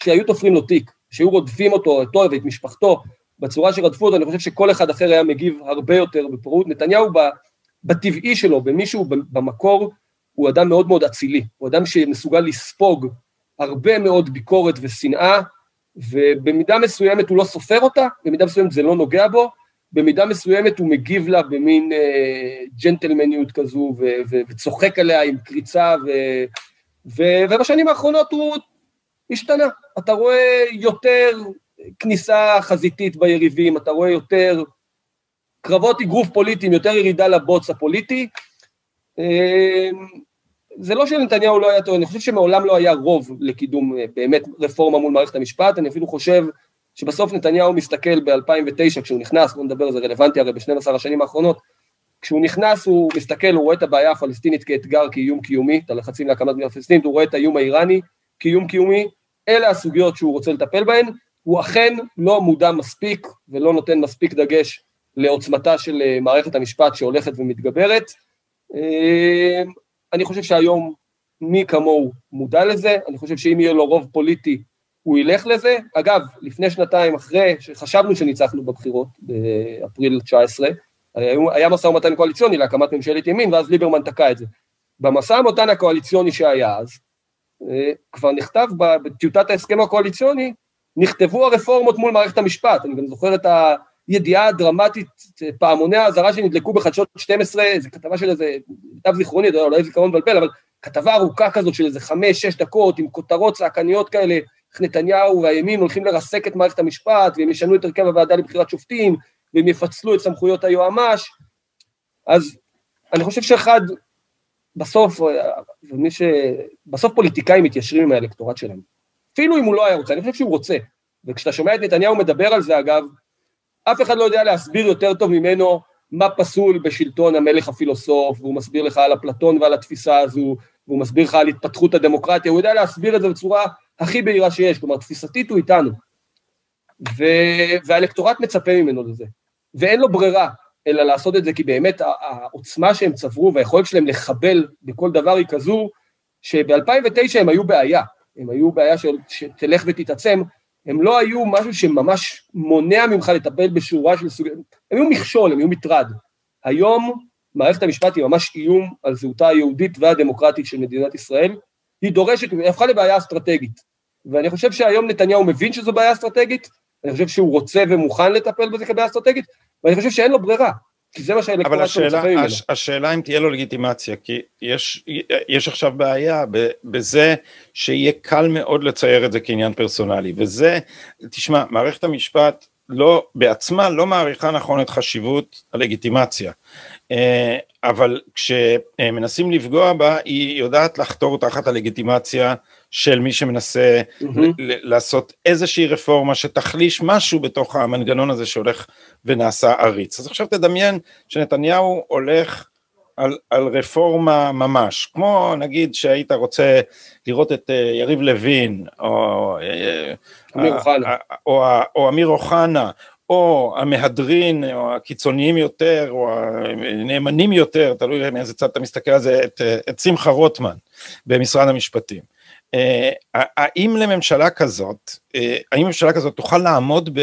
שהיו תופרים לו תיק, שהיו רודפים אותו, אותו ואת משפחתו, בצורה שרדפו אותו, אני חושב שכל אחד אחר היה מגיב הרבה יותר בפראות. נתניהו בטבעי שלו, במישהו במקור, הוא אדם מאוד מאוד אצילי, הוא אדם שמסוגל לספוג הרבה מאוד ביקורת ושנאה, ובמידה מסוימת הוא לא סופר אותה, במידה מסוימת זה לא נוגע בו, במידה מסוימת הוא מגיב לה במין אה, ג'נטלמניות כזו, ו- ו- וצוחק עליה עם קריצה, ו- ו- ובשנים האחרונות הוא השתנה. אתה רואה יותר כניסה חזיתית ביריבים, אתה רואה יותר קרבות אגרוף פוליטיים, יותר ירידה לבוץ הפוליטי. אה, זה לא שנתניהו לא היה טוב, אני חושב שמעולם לא היה רוב לקידום אה, באמת רפורמה מול מערכת המשפט, אני אפילו חושב שבסוף נתניהו מסתכל ב-2009, כשהוא נכנס, בוא נדבר, זה רלוונטי הרי ב-12 השנים האחרונות, כשהוא נכנס הוא מסתכל, הוא רואה את הבעיה הפלסטינית כאתגר, כאיום קיומי, את הלחצים להקמת מדינה פלסטינית, הוא רואה את האיום האיראני כאיום קיומי, אלה הסוגיות שהוא רוצה לטפל בהן, הוא אכן לא מודע מספיק ולא נותן מספיק דגש לעוצמתה של אה, מערכת המשפט שהולכת ומתגברת. אה, אני חושב שהיום מי כמוהו מודע לזה, אני חושב שאם יהיה לו רוב פוליטי הוא ילך לזה. אגב, לפני שנתיים אחרי שחשבנו שניצחנו בבחירות, באפריל 19, היה משא ומתן קואליציוני להקמת ממשלת ימין, ואז ליברמן תקע את זה. במשא ומתן הקואליציוני שהיה אז, כבר נכתב בטיוטת ההסכם הקואליציוני, נכתבו הרפורמות מול מערכת המשפט. אני גם זוכר את הידיעה הדרמטית, פעמוני האזהרה שנדלקו בחדשות 12, זו כתבה של איזה, למיטב זיכרוני, אולי זיכרון מבלבל, אבל כתבה ארוכה כזאת של איזה חמש-שש דקות, עם כותרות צעקניות כאלה, איך נתניהו והימין הולכים לרסק את מערכת המשפט, והם ישנו את הרכב הוועדה לבחירת שופטים, והם יפצלו את סמכויות היועמ"ש. אז אני חושב שאחד, בסוף, ומי ש... בסוף פוליטיקאים מתיישרים עם האלקטורט שלהם. אפילו אם הוא לא היה רוצה, אני חושב שהוא רוצה. וכשאתה שומע את נתניהו מדבר על זה, אגב, אף אחד לא יודע להסביר יותר טוב ממנו מה פסול בשלטון המלך הפילוסוף, והוא מסביר לך על אפלטון ועל התפיסה הזו, והוא מסביר לך על התפתחות הדמוקרטיה, הוא יודע להסביר את זה בצורה הכי בהירה שיש, כלומר, תפיסתית הוא איתנו. ו... והאלקטורט מצפה ממנו לזה. ואין לו ברירה, אלא לעשות את זה, כי באמת העוצמה שהם צברו והיכולת שלהם לחבל בכל דבר היא כזו, שב-2009 הם היו בעיה, הם היו בעיה של, שתלך ותתעצם, הם לא היו משהו שממש מונע ממך לטפל בשורה של סוגים, הם היו מכשול, הם היו מטרד. היום מערכת המשפט היא ממש איום על זהותה היהודית והדמוקרטית של מדינת ישראל, היא דורשת, היא הפכה לבעיה אסטרטגית. ואני חושב שהיום נתניהו מבין שזו בעיה אסטרטגית, אני חושב שהוא רוצה ומוכן לטפל בזה כבעיה אסטרטגית, ואני חושב שאין לו ברירה, כי זה מה שהאלקטורט שלו מצפה ממנו. אבל השאלה אם תהיה לו לגיטימציה, כי יש, יש עכשיו בעיה בזה שיהיה קל מאוד לצייר את זה כעניין פרסונלי, וזה, תשמע, מערכת המשפט לא, בעצמה לא מעריכה נכון את חשיבות הלגיטימציה. אה, אבל כשמנסים לפגוע בה, היא יודעת לחתור תחת הלגיטימציה של מי שמנסה mm-hmm. לעשות איזושהי רפורמה שתחליש משהו בתוך המנגנון הזה שהולך ונעשה עריץ. אז עכשיו תדמיין שנתניהו הולך על, על רפורמה ממש, כמו נגיד שהיית רוצה לראות את אה, יריב לוין, או, אה, אמיר אוחנה, או, או, או אמיר אוחנה, או המהדרין, או הקיצוניים יותר, או הנאמנים יותר, תלוי מאיזה צד אתה מסתכל על זה, את, את שמחה רוטמן במשרד המשפטים. אה, האם לממשלה כזאת, אה, האם ממשלה כזאת תוכל לעמוד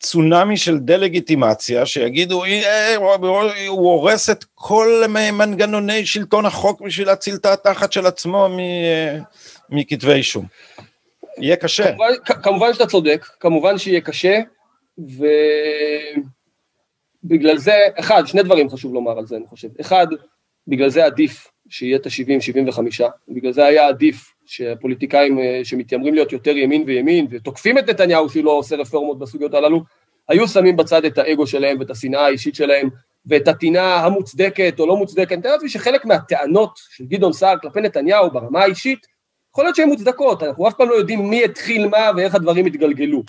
בצונאמי של דה-לגיטימציה, שיגידו, אה, הוא הורס את כל מנגנוני שלטון החוק בשביל להציל את התחת של עצמו מכתבי אישום. יהיה קשה. כמובן, כמובן שאתה צודק, כמובן שיהיה קשה. ובגלל זה, אחד, שני דברים חשוב לומר על זה, אני חושב. אחד, בגלל זה עדיף שיהיה את ה-70-75, בגלל זה היה עדיף שהפוליטיקאים אה, שמתיימרים להיות יותר ימין וימין, ותוקפים את נתניהו שהוא לא עושה רפורמות בסוגיות הללו, היו שמים בצד את האגו שלהם ואת השנאה האישית שלהם, ואת הטינה המוצדקת או לא מוצדקת. אני מתאר לעצמי שחלק מהטענות של גדעון סער כלפי נתניהו ברמה האישית, יכול להיות שהן מוצדקות, אנחנו אף פעם לא יודעים מי התחיל מה ואיך הדברים התגלגלו.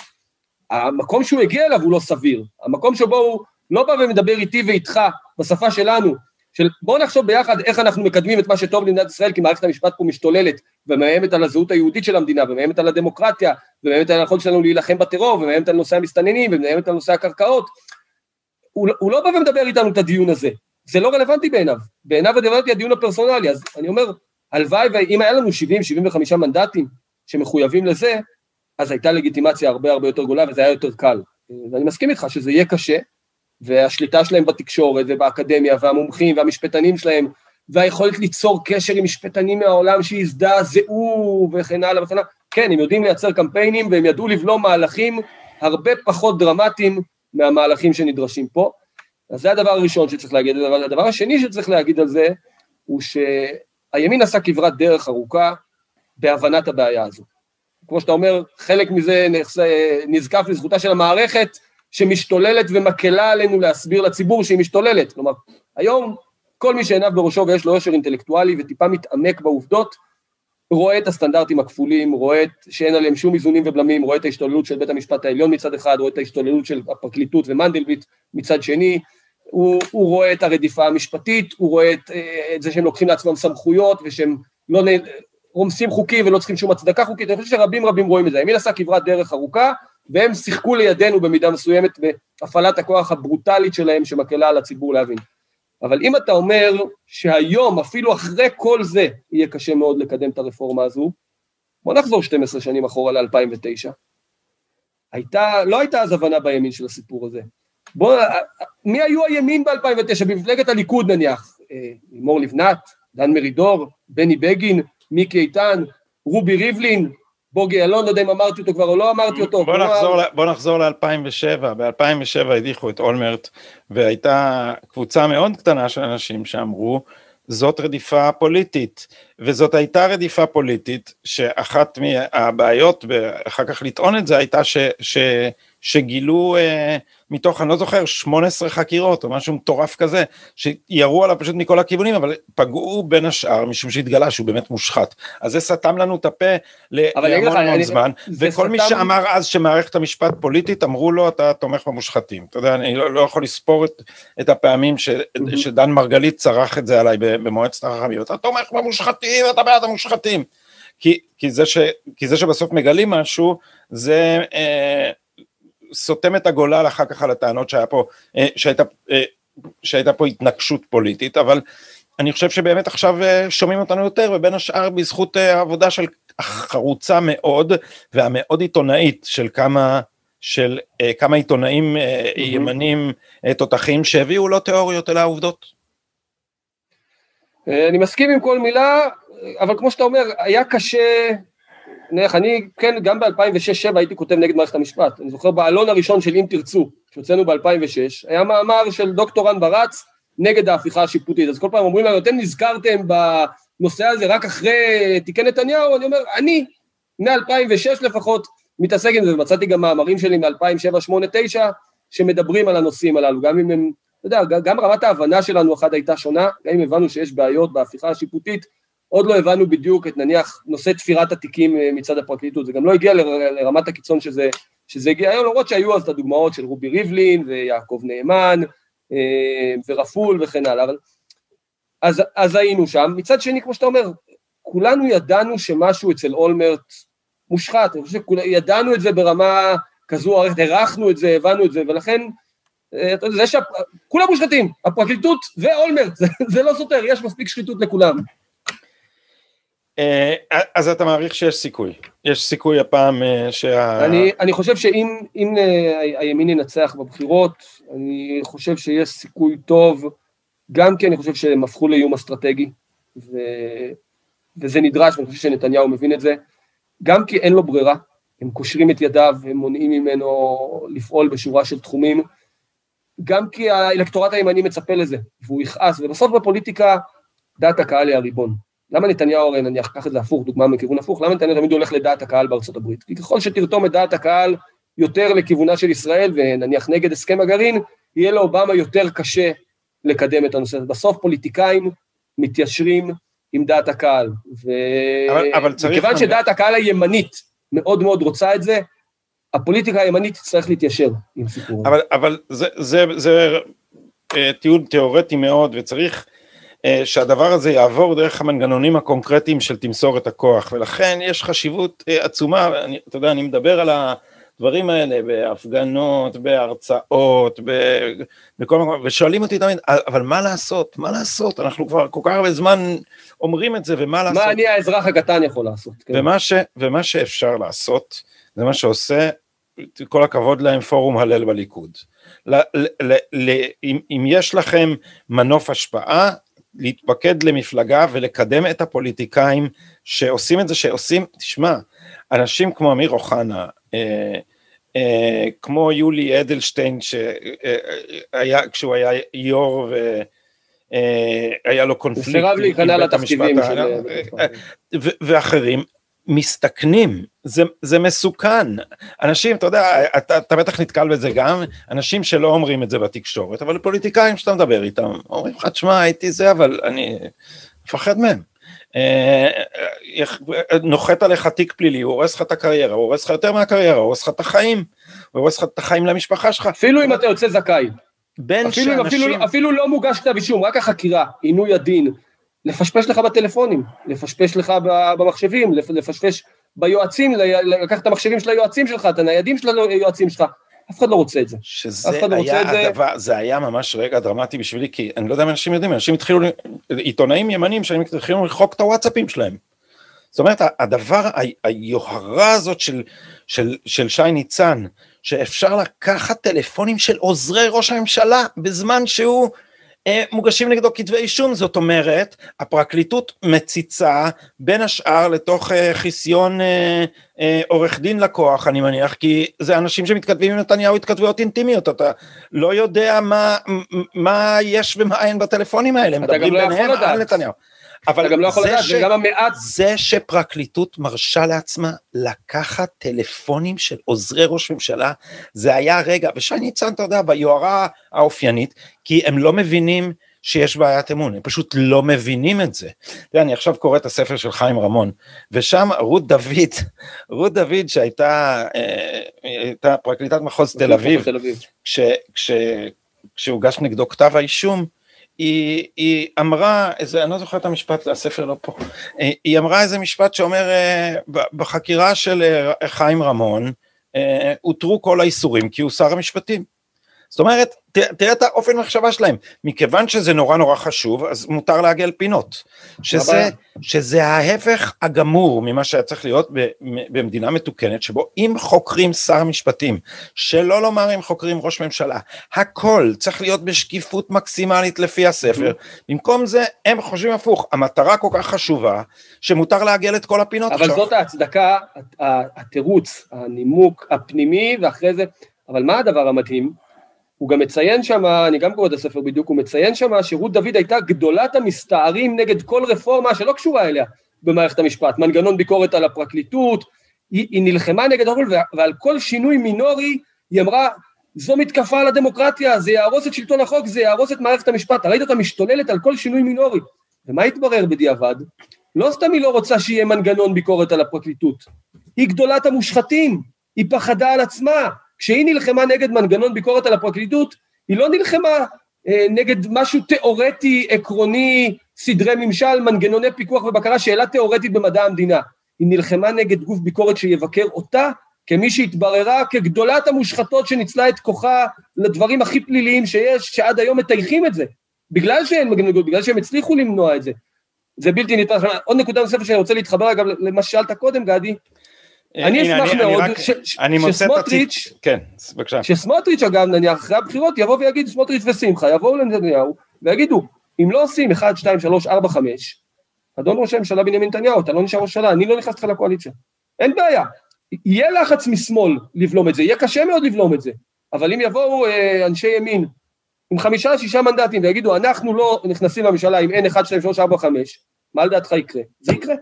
המקום שהוא הגיע אליו הוא לא סביר. המקום שבו הוא לא בא ומדבר איתי ואיתך בשפה שלנו, של בואו נחשוב ביחד איך אנחנו מקדמים את מה שטוב למדינת ישראל, כי מערכת המשפט פה משתוללת ומאיימת על הזהות היהודית של המדינה, ומאיימת על הדמוקרטיה, ומאיימת על היכולת שלנו להילחם בטרור, ומאיימת על נושא המסתננים, ומאיימת על נושא הקרקעות. הוא, הוא לא בא ומדבר איתנו את הדיון הזה, זה לא רלוונטי בעיניו. בעיניו רלוונטי הדיון הפרסונלי, אז אני אומר, הלוואי ואם היה לנו 70-75 מנדטים שמחויבים לזה, אז הייתה לגיטימציה הרבה הרבה יותר גדולה וזה היה יותר קל. ואני מסכים איתך שזה יהיה קשה, והשליטה שלהם בתקשורת ובאקדמיה והמומחים והמשפטנים שלהם והיכולת ליצור קשר עם משפטנים מהעולם שהזדעזעו וכן הלאה וכן הלאה. כן, הם יודעים לייצר קמפיינים והם ידעו לבלום מהלכים הרבה פחות דרמטיים מהמהלכים שנדרשים פה. אז זה הדבר הראשון שצריך להגיד, אבל הדבר השני שצריך להגיד על זה, הוא שהימין עשה כברת דרך ארוכה בהבנת הבעיה הזו. כמו שאתה אומר, חלק מזה נזקף לזכותה של המערכת, שמשתוללת ומקלה עלינו להסביר לציבור שהיא משתוללת. כלומר, היום כל מי שעיניו בראשו ויש לו יושר אינטלקטואלי וטיפה מתעמק בעובדות, רואה את הסטנדרטים הכפולים, רואה את שאין עליהם שום איזונים ובלמים, רואה את ההשתוללות של בית המשפט העליון מצד אחד, רואה את ההשתוללות של הפרקליטות ומנדלבליט מצד שני, הוא, הוא רואה את הרדיפה המשפטית, הוא רואה את, את זה שהם לוקחים לעצמם סמכויות ושהם לא רומסים חוקים ולא צריכים שום הצדקה חוקית, אני חושב שרבים רבים רואים את זה. הימין עשה כברת דרך ארוכה, והם שיחקו לידינו במידה מסוימת בהפעלת הכוח הברוטלית שלהם שמקלה על הציבור להבין. אבל אם אתה אומר שהיום, אפילו אחרי כל זה, יהיה קשה מאוד לקדם את הרפורמה הזו, בוא נחזור 12 שנים אחורה ל-2009. הייתה, לא הייתה אז הבנה בימין של הסיפור הזה. בוא, מי היו הימין ב-2009? במפלגת הליכוד נניח, אה, לימור לבנת, דן מרידור, בני בגין, מיקי איתן, רובי ריבלין, בוגי יעלון, לא יודע אם אמרתי אותו כבר או לא אמרתי אותו. בוא נחזור, ל, בוא נחזור ל-2007, ב-2007 הדיחו את אולמרט והייתה קבוצה מאוד קטנה של אנשים שאמרו זאת רדיפה פוליטית, וזאת הייתה רדיפה פוליטית שאחת מהבעיות, אחר כך לטעון את זה, הייתה ש, ש, שגילו אה, מתוך, אני לא זוכר, 18 חקירות או משהו מטורף כזה, שירו עליו פשוט מכל הכיוונים, אבל פגעו בין השאר, משום שהתגלה שהוא באמת מושחת. אז זה סתם לנו את הפה להמון המון זמן, וכל סתם... מי שאמר אז שמערכת המשפט פוליטית, אמרו לו, אתה תומך במושחתים. אתה יודע, אני לא, לא יכול לספור את, את הפעמים ש, mm-hmm. שדן מרגלית צרח את זה עליי במועצת החכמים, אתה תומך במושחתים, אתה בעד המושחתים. כי, כי, זה ש, כי זה שבסוף מגלים משהו, זה... אה, סותם את הגולל אחר כך על הטענות שהיה פה, אה, שהייתה, אה, שהייתה פה התנגשות פוליטית, אבל אני חושב שבאמת עכשיו אה, שומעים אותנו יותר, ובין השאר בזכות העבודה של חרוצה מאוד, והמאוד עיתונאית של כמה, של כמה עיתונאים mm-hmm. ימנים תותחים שהביאו לא תיאוריות אלא עובדות. אני מסכים עם כל מילה, אבל כמו שאתה אומר, היה קשה נניח אני, כן, גם ב-2006-2007 הייתי כותב נגד מערכת המשפט. אני זוכר בעלון הראשון של אם תרצו, שהוצאנו ב-2006, היה מאמר של דוקטור רן ברץ נגד ההפיכה השיפוטית. אז כל פעם אומרים לנו, אתם נזכרתם בנושא הזה רק אחרי תיקי נתניהו, אני אומר, אני, מ-2006 לפחות, מתעסק עם זה, ומצאתי גם מאמרים שלי מ-2007-2008-2009, שמדברים על הנושאים הללו, גם אם הם, אתה יודע, גם רמת ההבנה שלנו אחת הייתה שונה, גם אם הבנו שיש בעיות בהפיכה השיפוטית, עוד לא הבנו בדיוק את נניח נושא תפירת התיקים אה, מצד הפרקליטות, זה גם לא הגיע לרמת הקיצון שזה, שזה הגיע היום, למרות שהיו אז את הדוגמאות של רובי ריבלין ויעקב נאמן אה, ורפול וכן הלאה, אבל אז, אז היינו שם. מצד שני, כמו שאתה אומר, כולנו ידענו שמשהו אצל אולמרט מושחת, אני חושב שידענו את זה ברמה כזו הערכנו את זה, הבנו את זה, ולכן, אה, זה שכולם מושחתים, הפרקליטות ואולמרט, זה, זה לא סותר, יש מספיק שחיתות לכולם. אה, אז אתה מעריך שיש סיכוי, יש סיכוי הפעם אה, שה... אני, אני חושב שאם אה, הימין ינצח בבחירות, אני חושב שיש סיכוי טוב, גם כי אני חושב שהם הפכו לאיום אסטרטגי, ו, וזה נדרש, ואני חושב שנתניהו מבין את זה, גם כי אין לו ברירה, הם קושרים את ידיו, הם מונעים ממנו לפעול בשורה של תחומים, גם כי האלקטורט הימני מצפה לזה, והוא יכעס, ובסוף בפוליטיקה דעת הקהל היא הריבון. למה נתניהו הרי נניח, קח את זה הפוך, דוגמה מכיוון הפוך, למה נתניהו תמיד הולך לדעת הקהל בארצות הברית? כי ככל שתרתום את דעת הקהל יותר לכיוונה של ישראל, ונניח נגד הסכם הגרעין, יהיה לאובמה יותר קשה לקדם את הנושא הזה. בסוף פוליטיקאים מתיישרים עם דעת הקהל. וכיוון שדעת הקהל הימנית מאוד מאוד רוצה את זה, הפוליטיקה הימנית תצטרך להתיישר עם סיפור. אבל, אבל זה, זה, זה, זה אה, טיעון תיאורטי מאוד, וצריך שהדבר הזה יעבור דרך המנגנונים הקונקרטיים של תמסור את הכוח, ולכן יש חשיבות אה, עצומה, אני, אתה יודע, אני מדבר על הדברים האלה בהפגנות, בהרצאות, בכל מקום, ושואלים אותי תמיד, אבל מה לעשות, מה לעשות, אנחנו כבר כל כך הרבה זמן אומרים את זה, ומה לעשות? מה אני האזרח הקטן יכול לעשות? כן. ומה, ש, ומה שאפשר לעשות, זה מה שעושה, כל הכבוד להם, פורום הלל בליכוד. ל, ל, ל, אם, אם יש לכם מנוף השפעה, להתפקד למפלגה ולקדם את הפוליטיקאים שעושים את זה, שעושים, תשמע, אנשים כמו אמיר אוחנה, אה, אה, כמו יולי אדלשטיין, שהיה, אה, כשהוא היה יו"ר והיה לו קונפליקט, הוא סירב להיכנע לתפקידים של... ואחרים, מסתכנים, זה, זה מסוכן. אנשים, אתה יודע, אתה, אתה בטח נתקל בזה גם, אנשים שלא אומרים את זה בתקשורת, אבל פוליטיקאים שאתה מדבר איתם, אומרים לך, תשמע, הייתי זה, אבל אני מפחד מהם. אה, נוחת עליך תיק פלילי, הוא הורס לך את הקריירה, הוא הורס לך יותר מהקריירה, הוא הורס לך את החיים, הוא הורס לך את החיים למשפחה שלך. אפילו אם אתה יוצא זכאי. בין אפילו, שאנשים... אפילו, אפילו לא מוגש כתב אישום, רק החקירה, עינוי הדין, לפשפש לך בטלפונים, לפשפש לך במחשבים, לפשפש ביועצים, לקחת את המחשבים של היועצים שלך, את הניידים של היועצים שלך, אף אחד לא רוצה את זה. שזה לא היה הדבר, זה היה ממש רגע דרמטי בשבילי, כי אני לא יודע אם אנשים יודעים, אנשים התחילו, עיתונאים ימנים שאני התחילו לחוק את הוואטסאפים שלהם. זאת אומרת, הדבר, היוהרה הזאת של, של, של שי ניצן, שאפשר לקחת טלפונים של עוזרי ראש הממשלה בזמן שהוא מוגשים נגדו כתבי אישום, זאת אומרת, הפרקליטות מציצה בין השאר לתוך אה, חיסיון אה, עורך דין לקוח, אני מניח, כי זה אנשים שמתכתבים עם נתניהו התכתבויות אינטימיות, אתה לא יודע מה, מה יש ומה אין בטלפונים האלה, מדברים לא ביניהם על נתניהו. אבל גם לא יכול לדעת, ש... וגם המעט... זה שפרקליטות מרשה לעצמה לקחת טלפונים של עוזרי ראש ממשלה, זה היה רגע, ושי ניצן, אתה יודע, ביוהרה האופיינית, כי הם לא מבינים שיש בעיית אמון, הם פשוט לא מבינים את זה. תראה, אני עכשיו קורא את הספר של חיים רמון, ושם רות דוד, רות דוד שהייתה אה, הייתה פרקליטת מחוז תל אביב, כש, כש, כשהוגש נגדו כתב האישום, היא, היא אמרה, איזה, אני לא זוכר את המשפט, הספר לא פה, אה, היא אמרה איזה משפט שאומר, אה, בחקירה של אה, חיים רמון, הותרו כל האיסורים כי הוא שר המשפטים. זאת אומרת, תראה את האופן מחשבה שלהם, מכיוון שזה נורא נורא חשוב, אז מותר לעגל פינות, שזה, שזה ההפך הגמור ממה שהיה צריך להיות במדינה מתוקנת, שבו אם חוקרים שר משפטים, שלא לומר אם חוקרים ראש ממשלה, הכל צריך להיות בשקיפות מקסימלית לפי הספר, במקום זה הם חושבים הפוך, המטרה כל כך חשובה, שמותר לעגל את כל הפינות אבל עכשיו. אבל זאת ההצדקה, התירוץ, הנימוק הפנימי, ואחרי זה, אבל מה הדבר המדהים? הוא גם מציין שם, אני גם קורא את הספר בדיוק, הוא מציין שם שרות דוד הייתה גדולת המסתערים נגד כל רפורמה שלא קשורה אליה במערכת המשפט, מנגנון ביקורת על הפרקליטות, היא, היא נלחמה נגד הכל, ועל כל שינוי מינורי היא אמרה, זו מתקפה על הדמוקרטיה, זה יהרוס את שלטון החוק, זה יהרוס את מערכת המשפט, ראית אותה משתוללת על כל שינוי מינורי. ומה התברר בדיעבד? לא סתם היא לא רוצה שיהיה מנגנון ביקורת על הפרקליטות, היא גדולת המושחתים, היא פחדה על עצמה, כשהיא נלחמה נגד מנגנון ביקורת על הפרקליטות, היא לא נלחמה אה, נגד משהו תיאורטי, עקרוני, סדרי ממשל, מנגנוני פיקוח ובקרה, שאלה תיאורטית במדע המדינה. היא נלחמה נגד גוף ביקורת שיבקר אותה כמי שהתבררה כגדולת המושחתות שניצלה את כוחה לדברים הכי פליליים שיש, שעד היום מטייחים את זה. בגלל שאין מגנגות, בגלל שהם הצליחו למנוע את זה. זה בלתי נתפס. עוד נקודה נוספת שאני רוצה להתחבר אגב למה ששאלת קודם, גדי, אני אשמח מאוד שסמוטריץ', כן, בבקשה. שסמוטריץ' אגב נניח אחרי הבחירות יבוא ויגיד סמוטריץ' ושמחה יבואו לנתניהו ויגידו אם לא עושים 1, 2, 3, 4, 5 אדון ראש הממשלה בנימין נתניהו אתה לא נשאר ראש הממשלה אני לא נכנס לך לקואליציה אין בעיה יהיה לחץ משמאל לבלום את זה יהיה קשה מאוד לבלום את זה אבל אם יבואו אה, אנשי ימין עם חמישה שישה מנדטים ויגידו אנחנו לא נכנסים לממשלה עם אין 1, 2, 3, 4, 5 מה לדעתך יקרה? זה יקרה אה,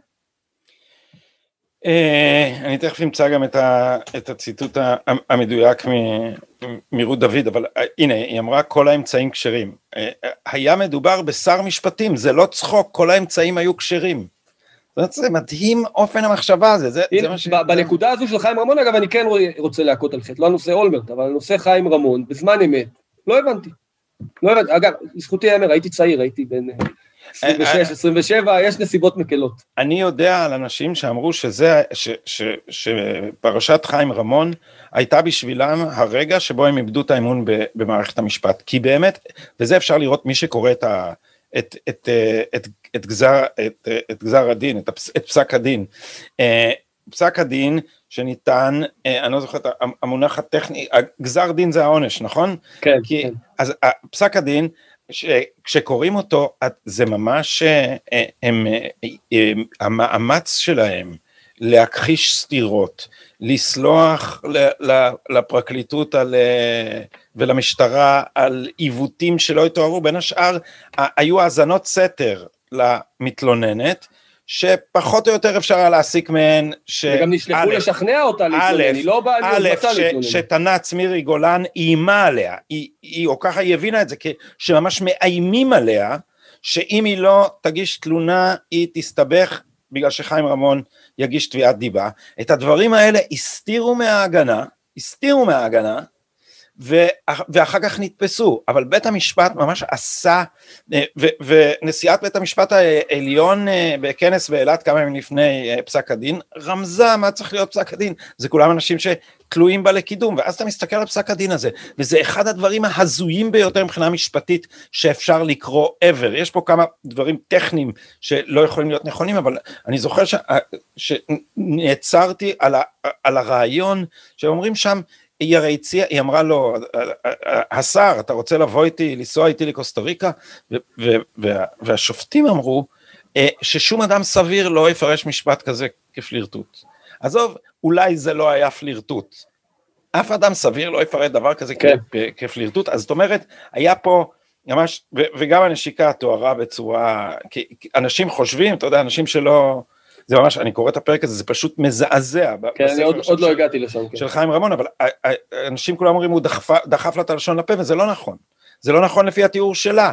אני תכף אמצא גם את, ה, את הציטוט המדויק מרות דוד, אבל אה, הנה, היא אמרה כל האמצעים כשרים. אה, היה מדובר בשר משפטים, זה לא צחוק, כל האמצעים היו כשרים. זה מדהים אופן המחשבה הזה, זה, זה מה ש... בנקודה הזו של חיים רמון, אגב, אני כן רוצה להכות על חטא, לא הנושא אולמרט, אבל הנושא חיים רמון, בזמן אמת, לא הבנתי. לא הבנתי, אגב, לזכותי ייאמר, הייתי צעיר, הייתי בן 26, 27, יש נסיבות מקלות. אני יודע על אנשים שאמרו שזה, שפרשת חיים רמון הייתה בשבילם הרגע שבו הם איבדו את האמון במערכת המשפט. כי באמת, וזה אפשר לראות מי שקורא את, ה, את, את, את, את, גזר, את, את גזר הדין, את, את פסק הדין. אה, פסק הדין שניתן, אה, אני לא זוכר את המונח הטכני, גזר דין זה העונש, נכון? כן. כי, כן. אז פסק הדין כשקוראים אותו, זה ממש, הם, הם, המאמץ שלהם להכחיש סתירות, לסלוח לפרקליטות על, ולמשטרה על עיוותים שלא התעוררו, בין השאר היו האזנות סתר למתלוננת, שפחות או יותר אפשר היה להסיק מהן ש... וגם נשלחו לשכנע אותה להתלונן, היא לא באה להיות מצע להתלונן. שתנ"צ מירי גולן איימה עליה, היא, היא, או ככה היא הבינה את זה, שממש מאיימים עליה, שאם היא לא תגיש תלונה היא תסתבך בגלל שחיים רמון יגיש תביעת דיבה. את הדברים האלה הסתירו מההגנה, הסתירו מההגנה, ואחר כך נתפסו, אבל בית המשפט ממש עשה, אה, ונשיאת בית המשפט העליון אה, בכנס באילת כמה ימים לפני אה, פסק הדין, רמזה מה צריך להיות פסק הדין, זה כולם אנשים שתלויים בה לקידום, ואז אתה מסתכל על פסק הדין הזה, וזה אחד הדברים ההזויים ביותר מבחינה משפטית שאפשר לקרוא ever, יש פה כמה דברים טכניים שלא יכולים להיות נכונים, אבל אני זוכר. שנעצרתי על. על הרעיון שאומרים שם, היא הרי הציעה, היא אמרה לו, השר, אתה רוצה לבוא איתי, לנסוע איתי לקוסטה ריקה? והשופטים אמרו אה, ששום אדם סביר לא יפרש משפט כזה כפלירטוט. עזוב, אולי זה לא היה פלירטוט. אף אדם סביר לא יפרט דבר כזה כן. כפלירטוט, אז זאת אומרת, היה פה ממש, וגם הנשיקה תוארה בצורה, אנשים חושבים, אתה יודע, אנשים שלא... זה ממש, אני קורא את הפרק הזה, זה פשוט מזעזע. כן, אני עוד, עוד לא הגעתי לשם. כן. של חיים רמון, אבל אנשים כולם אומרים, הוא דחף, דחף לה את הלשון לפה, וזה לא נכון. זה לא נכון לפי התיאור שלה,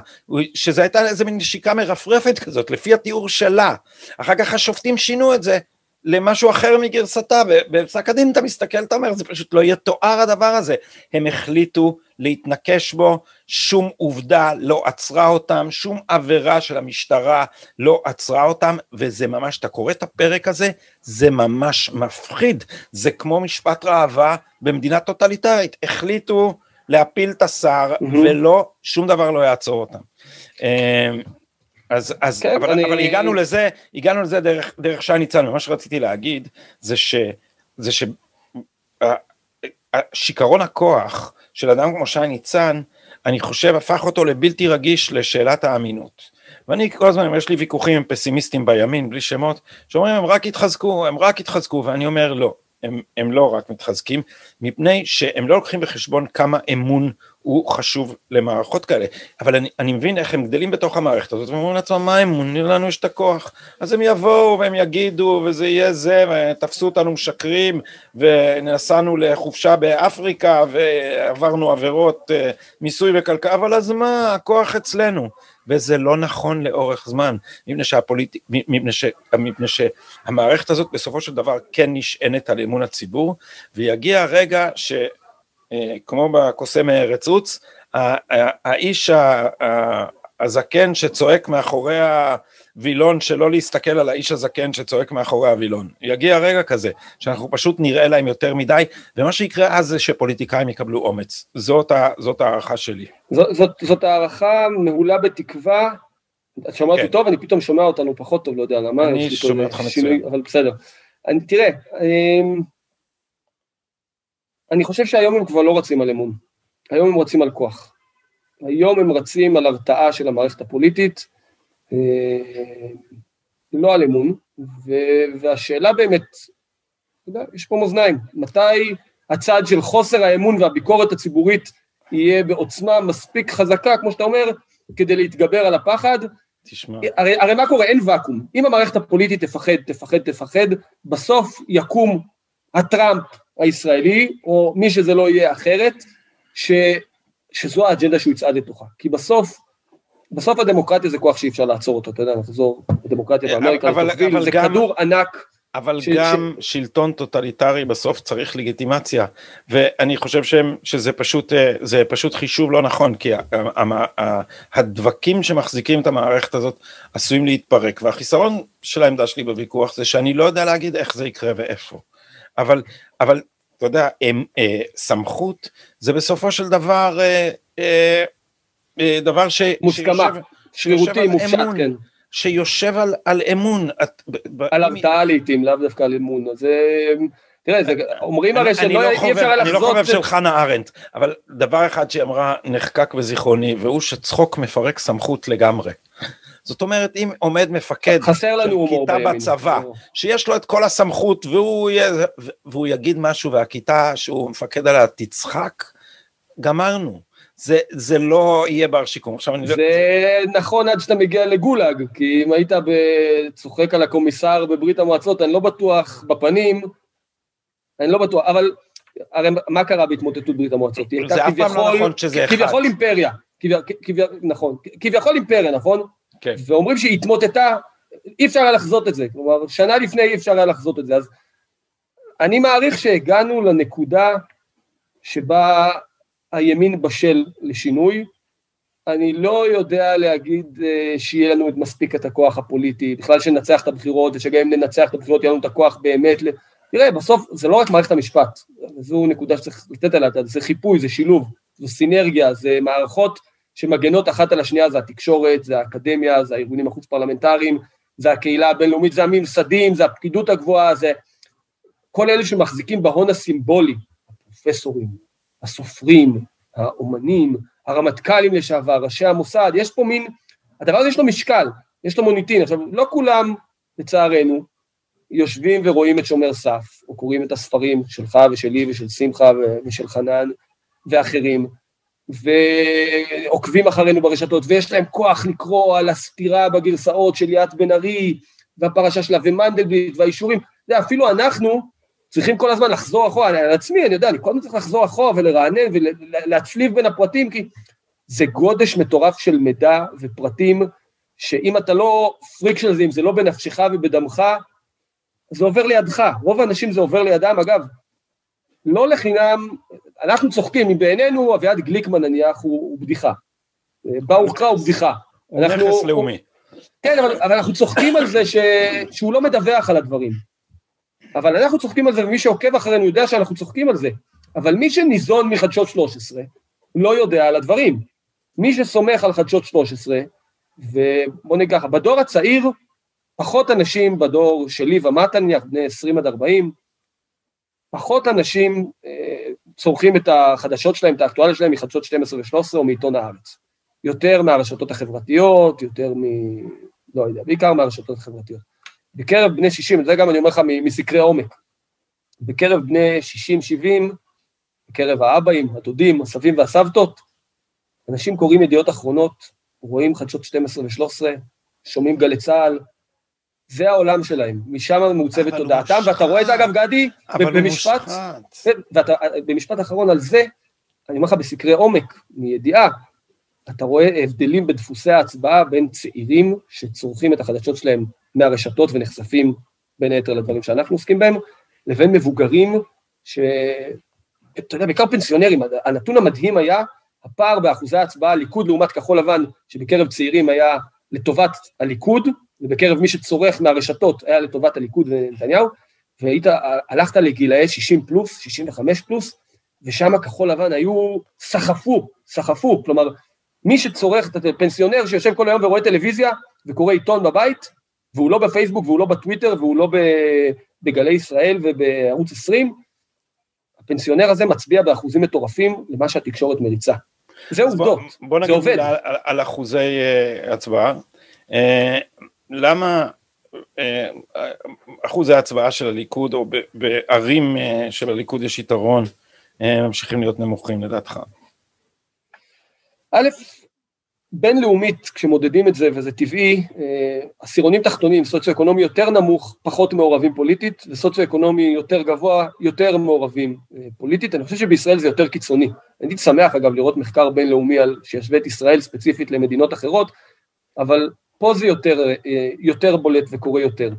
שזה הייתה איזה מין נשיקה מרפרפת כזאת, לפי התיאור שלה. אחר כך השופטים שינו את זה למשהו אחר מגרסתה, ובפסק הדין אתה מסתכל, אתה אומר, זה פשוט לא יתואר הדבר הזה. הם החליטו להתנקש בו, שום עובדה לא עצרה אותם, שום עבירה של המשטרה לא עצרה אותם, וזה ממש, אתה קורא את הפרק הזה, זה ממש מפחיד, זה כמו משפט ראווה במדינה טוטליטרית, החליטו להפיל את השר, mm-hmm. ולא, שום דבר לא יעצור אותם. אמ, אז, אז כן, אבל, אני... אבל הגענו לזה, הגענו לזה דרך, דרך שי ניצן, ומה שרציתי להגיד זה ש... זה ש... שיכרון הכוח של אדם כמו שי ניצן, אני חושב הפך אותו לבלתי רגיש לשאלת האמינות. ואני כל הזמן, יש לי ויכוחים עם פסימיסטים בימין, בלי שמות, שאומרים הם רק התחזקו, הם רק התחזקו, ואני אומר לא, הם, הם לא רק מתחזקים, מפני שהם לא לוקחים בחשבון כמה אמון הוא חשוב למערכות כאלה. אבל אני, אני מבין איך הם גדלים בתוך המערכת הזאת, ואומרים לעצמם, מה אמון, לנו יש את הכוח. אז הם יבואו והם יגידו, וזה יהיה זה, ותפסו אותנו משקרים, ונסענו לחופשה באפריקה, ועברנו עבירות אה, מיסוי וכלכלה, אבל אז מה, הכוח אצלנו. וזה לא נכון לאורך זמן, מפני, שהפוליט... מפני, ש... מפני שהמערכת הזאת בסופו של דבר כן נשענת על אמון הציבור, ויגיע הרגע שכמו אה, בקוסם ארץ עוץ, האיש הזקן שצועק מאחורי הווילון שלא להסתכל על האיש הזקן שצועק מאחורי הווילון. יגיע רגע כזה, שאנחנו פשוט נראה להם יותר מדי, ומה שיקרה אז זה שפוליטיקאים יקבלו אומץ. זאת, זאת הערכה שלי. זאת, זאת, זאת הערכה מהולה בתקווה, את שומעת אותי כן. טוב, אני פתאום שומע אותנו פחות טוב, לא יודע למה. אני שומע אותך מצוין. אבל בסדר. אני, תראה, אמ, אני חושב שהיום הם כבר לא רצים על אמון, היום הם רצים על כוח. היום הם רצים על הרתעה של המערכת הפוליטית, לא על אמון, והשאלה באמת, יודע, יש פה מאזניים, מתי הצד של חוסר האמון והביקורת הציבורית יהיה בעוצמה מספיק חזקה, כמו שאתה אומר, כדי להתגבר על הפחד. תשמע. הרי, הרי מה קורה? אין ואקום. אם המערכת הפוליטית תפחד, תפחד, תפחד, בסוף יקום הטראמפ הישראלי, או מי שזה לא יהיה אחרת, ש, שזו האג'נדה שהוא יצעד לתוכה. כי בסוף, בסוף הדמוקרטיה זה כוח שאי אפשר לעצור אותו, אתה יודע, נחזור לדמוקרטיה באמריקה, אבל, אבל, אבל זה גם... כדור ענק אבל ש... גם ש... שלטון טוטליטרי בסוף צריך לגיטימציה, ואני חושב שהם, שזה פשוט, אה, זה פשוט חישוב לא נכון, כי הדבקים שמחזיקים את המערכת הזאת עשויים להתפרק, והחיסרון של העמדה שלי בוויכוח זה שאני לא יודע להגיד איך זה יקרה ואיפה, אבל, אבל אתה יודע, הם, אה, סמכות זה בסופו של דבר אה, אה, אה, דבר ש... מוסכמה, שרירותי, מופשט, כן. שיושב על, על אמון. על הרתעה לעיתים, לאו דווקא על אמון. אז תראה, זה, אומרים הרי שלא לא אי אפשר חובב, אני לא לחזות... חובב של חנה ארנדט, אבל דבר אחד שהיא אמרה נחקק בזיכרוני, והוא שצחוק מפרק סמכות לגמרי. זאת אומרת, אם עומד מפקד חסר לנו של כיתה בימין. בצבא, שיש לו את כל הסמכות והוא, יהיה, והוא יגיד משהו והכיתה שהוא מפקד עליה תצחק, גמרנו. זה, זה לא יהיה בר שיקום. עכשיו אני לא... זה נכון עד שאתה מגיע לגולאג, כי אם היית צוחק על הקומיסר בברית המועצות, אני לא בטוח בפנים, אני לא בטוח, אבל הרי מה קרה בהתמוטטות ברית המועצות? היא הייתה זה אף פעם לא נכון שזה אחד. כביכול אימפריה, כביכול, כביכול, נכון, כביכול אימפריה, נכון? כן. ואומרים שהיא התמוטטה, אי אפשר היה לחזות את זה, כלומר, שנה לפני אי אפשר היה לחזות את זה, אז אני מעריך שהגענו לנקודה שבה הימין בשל לשינוי, אני לא יודע להגיד אה, שיהיה לנו את מספיק את הכוח הפוליטי, בכלל שננצח את הבחירות, ושגם אם ננצח את הבחירות יהיה לנו את הכוח באמת. תראה, בסוף זה לא רק מערכת המשפט, זו נקודה שצריך לתת עליה, זה חיפוי, זה שילוב, זו סינרגיה, זה מערכות שמגנות אחת על השנייה, זה התקשורת, זה האקדמיה, זה הארגונים החוץ פרלמנטריים, זה הקהילה הבינלאומית, זה הממסדים, זה הפקידות הגבוהה, זה כל אלה שמחזיקים בהון הסימבולי, הפרופסורים, הסופרים, האומנים, הרמטכ"לים לשעבר, ראשי המוסד, יש פה מין, הדבר הזה יש לו משקל, יש לו מוניטין. עכשיו, לא כולם, לצערנו, יושבים ורואים את שומר סף, או קוראים את הספרים שלך ושלי ושל שמחה ושל חנן ואחרים, ועוקבים אחרינו ברשתות, ויש להם כוח לקרוא על הסתירה בגרסאות של ליאת בן ארי, והפרשה שלה, ומנדלבליט, והאישורים. אפילו אנחנו צריכים כל הזמן לחזור אחורה, על עצמי, אני יודע, אני כל הזמן צריך לחזור אחורה ולרענן ולהצליב בין הפרטים, כי זה גודש מטורף של מידע ופרטים, שאם אתה לא פריק של זה, אם זה לא בנפשך ובדמך, זה עובר לידך. רוב האנשים זה עובר לידם. אגב, לא לחינם, אנחנו צוחקים, אם בעינינו אביעד גליקמן נניח הוא, הוא בדיחה. ברוך קרא הוא בדיחה. הוא נכס לאומי. כן, אבל, אבל אנחנו צוחקים על זה ש, שהוא לא מדווח על הדברים. אבל אנחנו צוחקים על זה, ומי שעוקב אחרינו יודע שאנחנו צוחקים על זה. אבל מי שניזון מחדשות 13, לא יודע על הדברים. מי שסומך על חדשות 13, ובוא נגיד ככה, בדור הצעיר, פחות אנשים בדור שלי ומטה נניח, בני 20 עד 40, פחות אנשים אה, צורכים את החדשות שלהם, את האקטואליה שלהם מחדשות 12 ו-13 או מעיתון הארץ. יותר מהרשתות החברתיות, יותר מ... לא יודע, בעיקר מהרשתות החברתיות. בקרב בני 60, זה גם אני אומר לך מסקרי עומק, בקרב בני 60-70, בקרב האבאים, הדודים, הסבים והסבתות, אנשים קוראים ידיעות אחרונות, רואים חדשות 12 ו-13, שומעים גלי צה"ל, זה העולם שלהם, משם מעוצבת תודעתם, ואתה רואה את זה אגב, גדי, במשפט, ואתה, במשפט אחרון על זה, אני אומר לך בסקרי עומק, מידיעה, אתה רואה הבדלים בדפוסי ההצבעה בין צעירים שצורכים את החדשות שלהם מהרשתות ונחשפים בין היתר לדברים שאנחנו עוסקים בהם, לבין מבוגרים ש... אתה יודע, בעיקר פנסיונרים, הנתון המדהים היה הפער באחוזי ההצבעה ליכוד לעומת כחול לבן, שבקרב צעירים היה לטובת הליכוד, ובקרב מי שצורך מהרשתות היה לטובת הליכוד ונתניהו, והיית, הלכת לגילאי 60 פלוס, 65 פלוס, ושם כחול לבן היו, סחפו, סחפו, כלומר, מי שצורך את הפנסיונר שיושב כל היום ורואה טלוויזיה וקורא עיתון בבית, והוא לא בפייסבוק והוא לא בטוויטר והוא לא בגלי ישראל ובערוץ 20, הפנסיונר הזה מצביע באחוזים מטורפים למה שהתקשורת מריצה. זה עובדות, בוא, בוא זה עובד. על, על, על אחוזי uh, הצבעה. Uh, למה uh, אחוזי ההצבעה של הליכוד, או בערים uh, של הליכוד יש יתרון, uh, ממשיכים להיות נמוכים לדעתך? א', בינלאומית, כשמודדים את זה, וזה טבעי, עשירונים תחתונים, סוציו-אקונומי יותר נמוך, פחות מעורבים פוליטית, וסוציו-אקונומי יותר גבוה, יותר מעורבים פוליטית. אני חושב שבישראל זה יותר קיצוני. הייתי שמח, אגב, לראות מחקר בינלאומי על, שישווה את ישראל ספציפית למדינות אחרות, אבל פה זה יותר, יותר בולט וקורה יותר.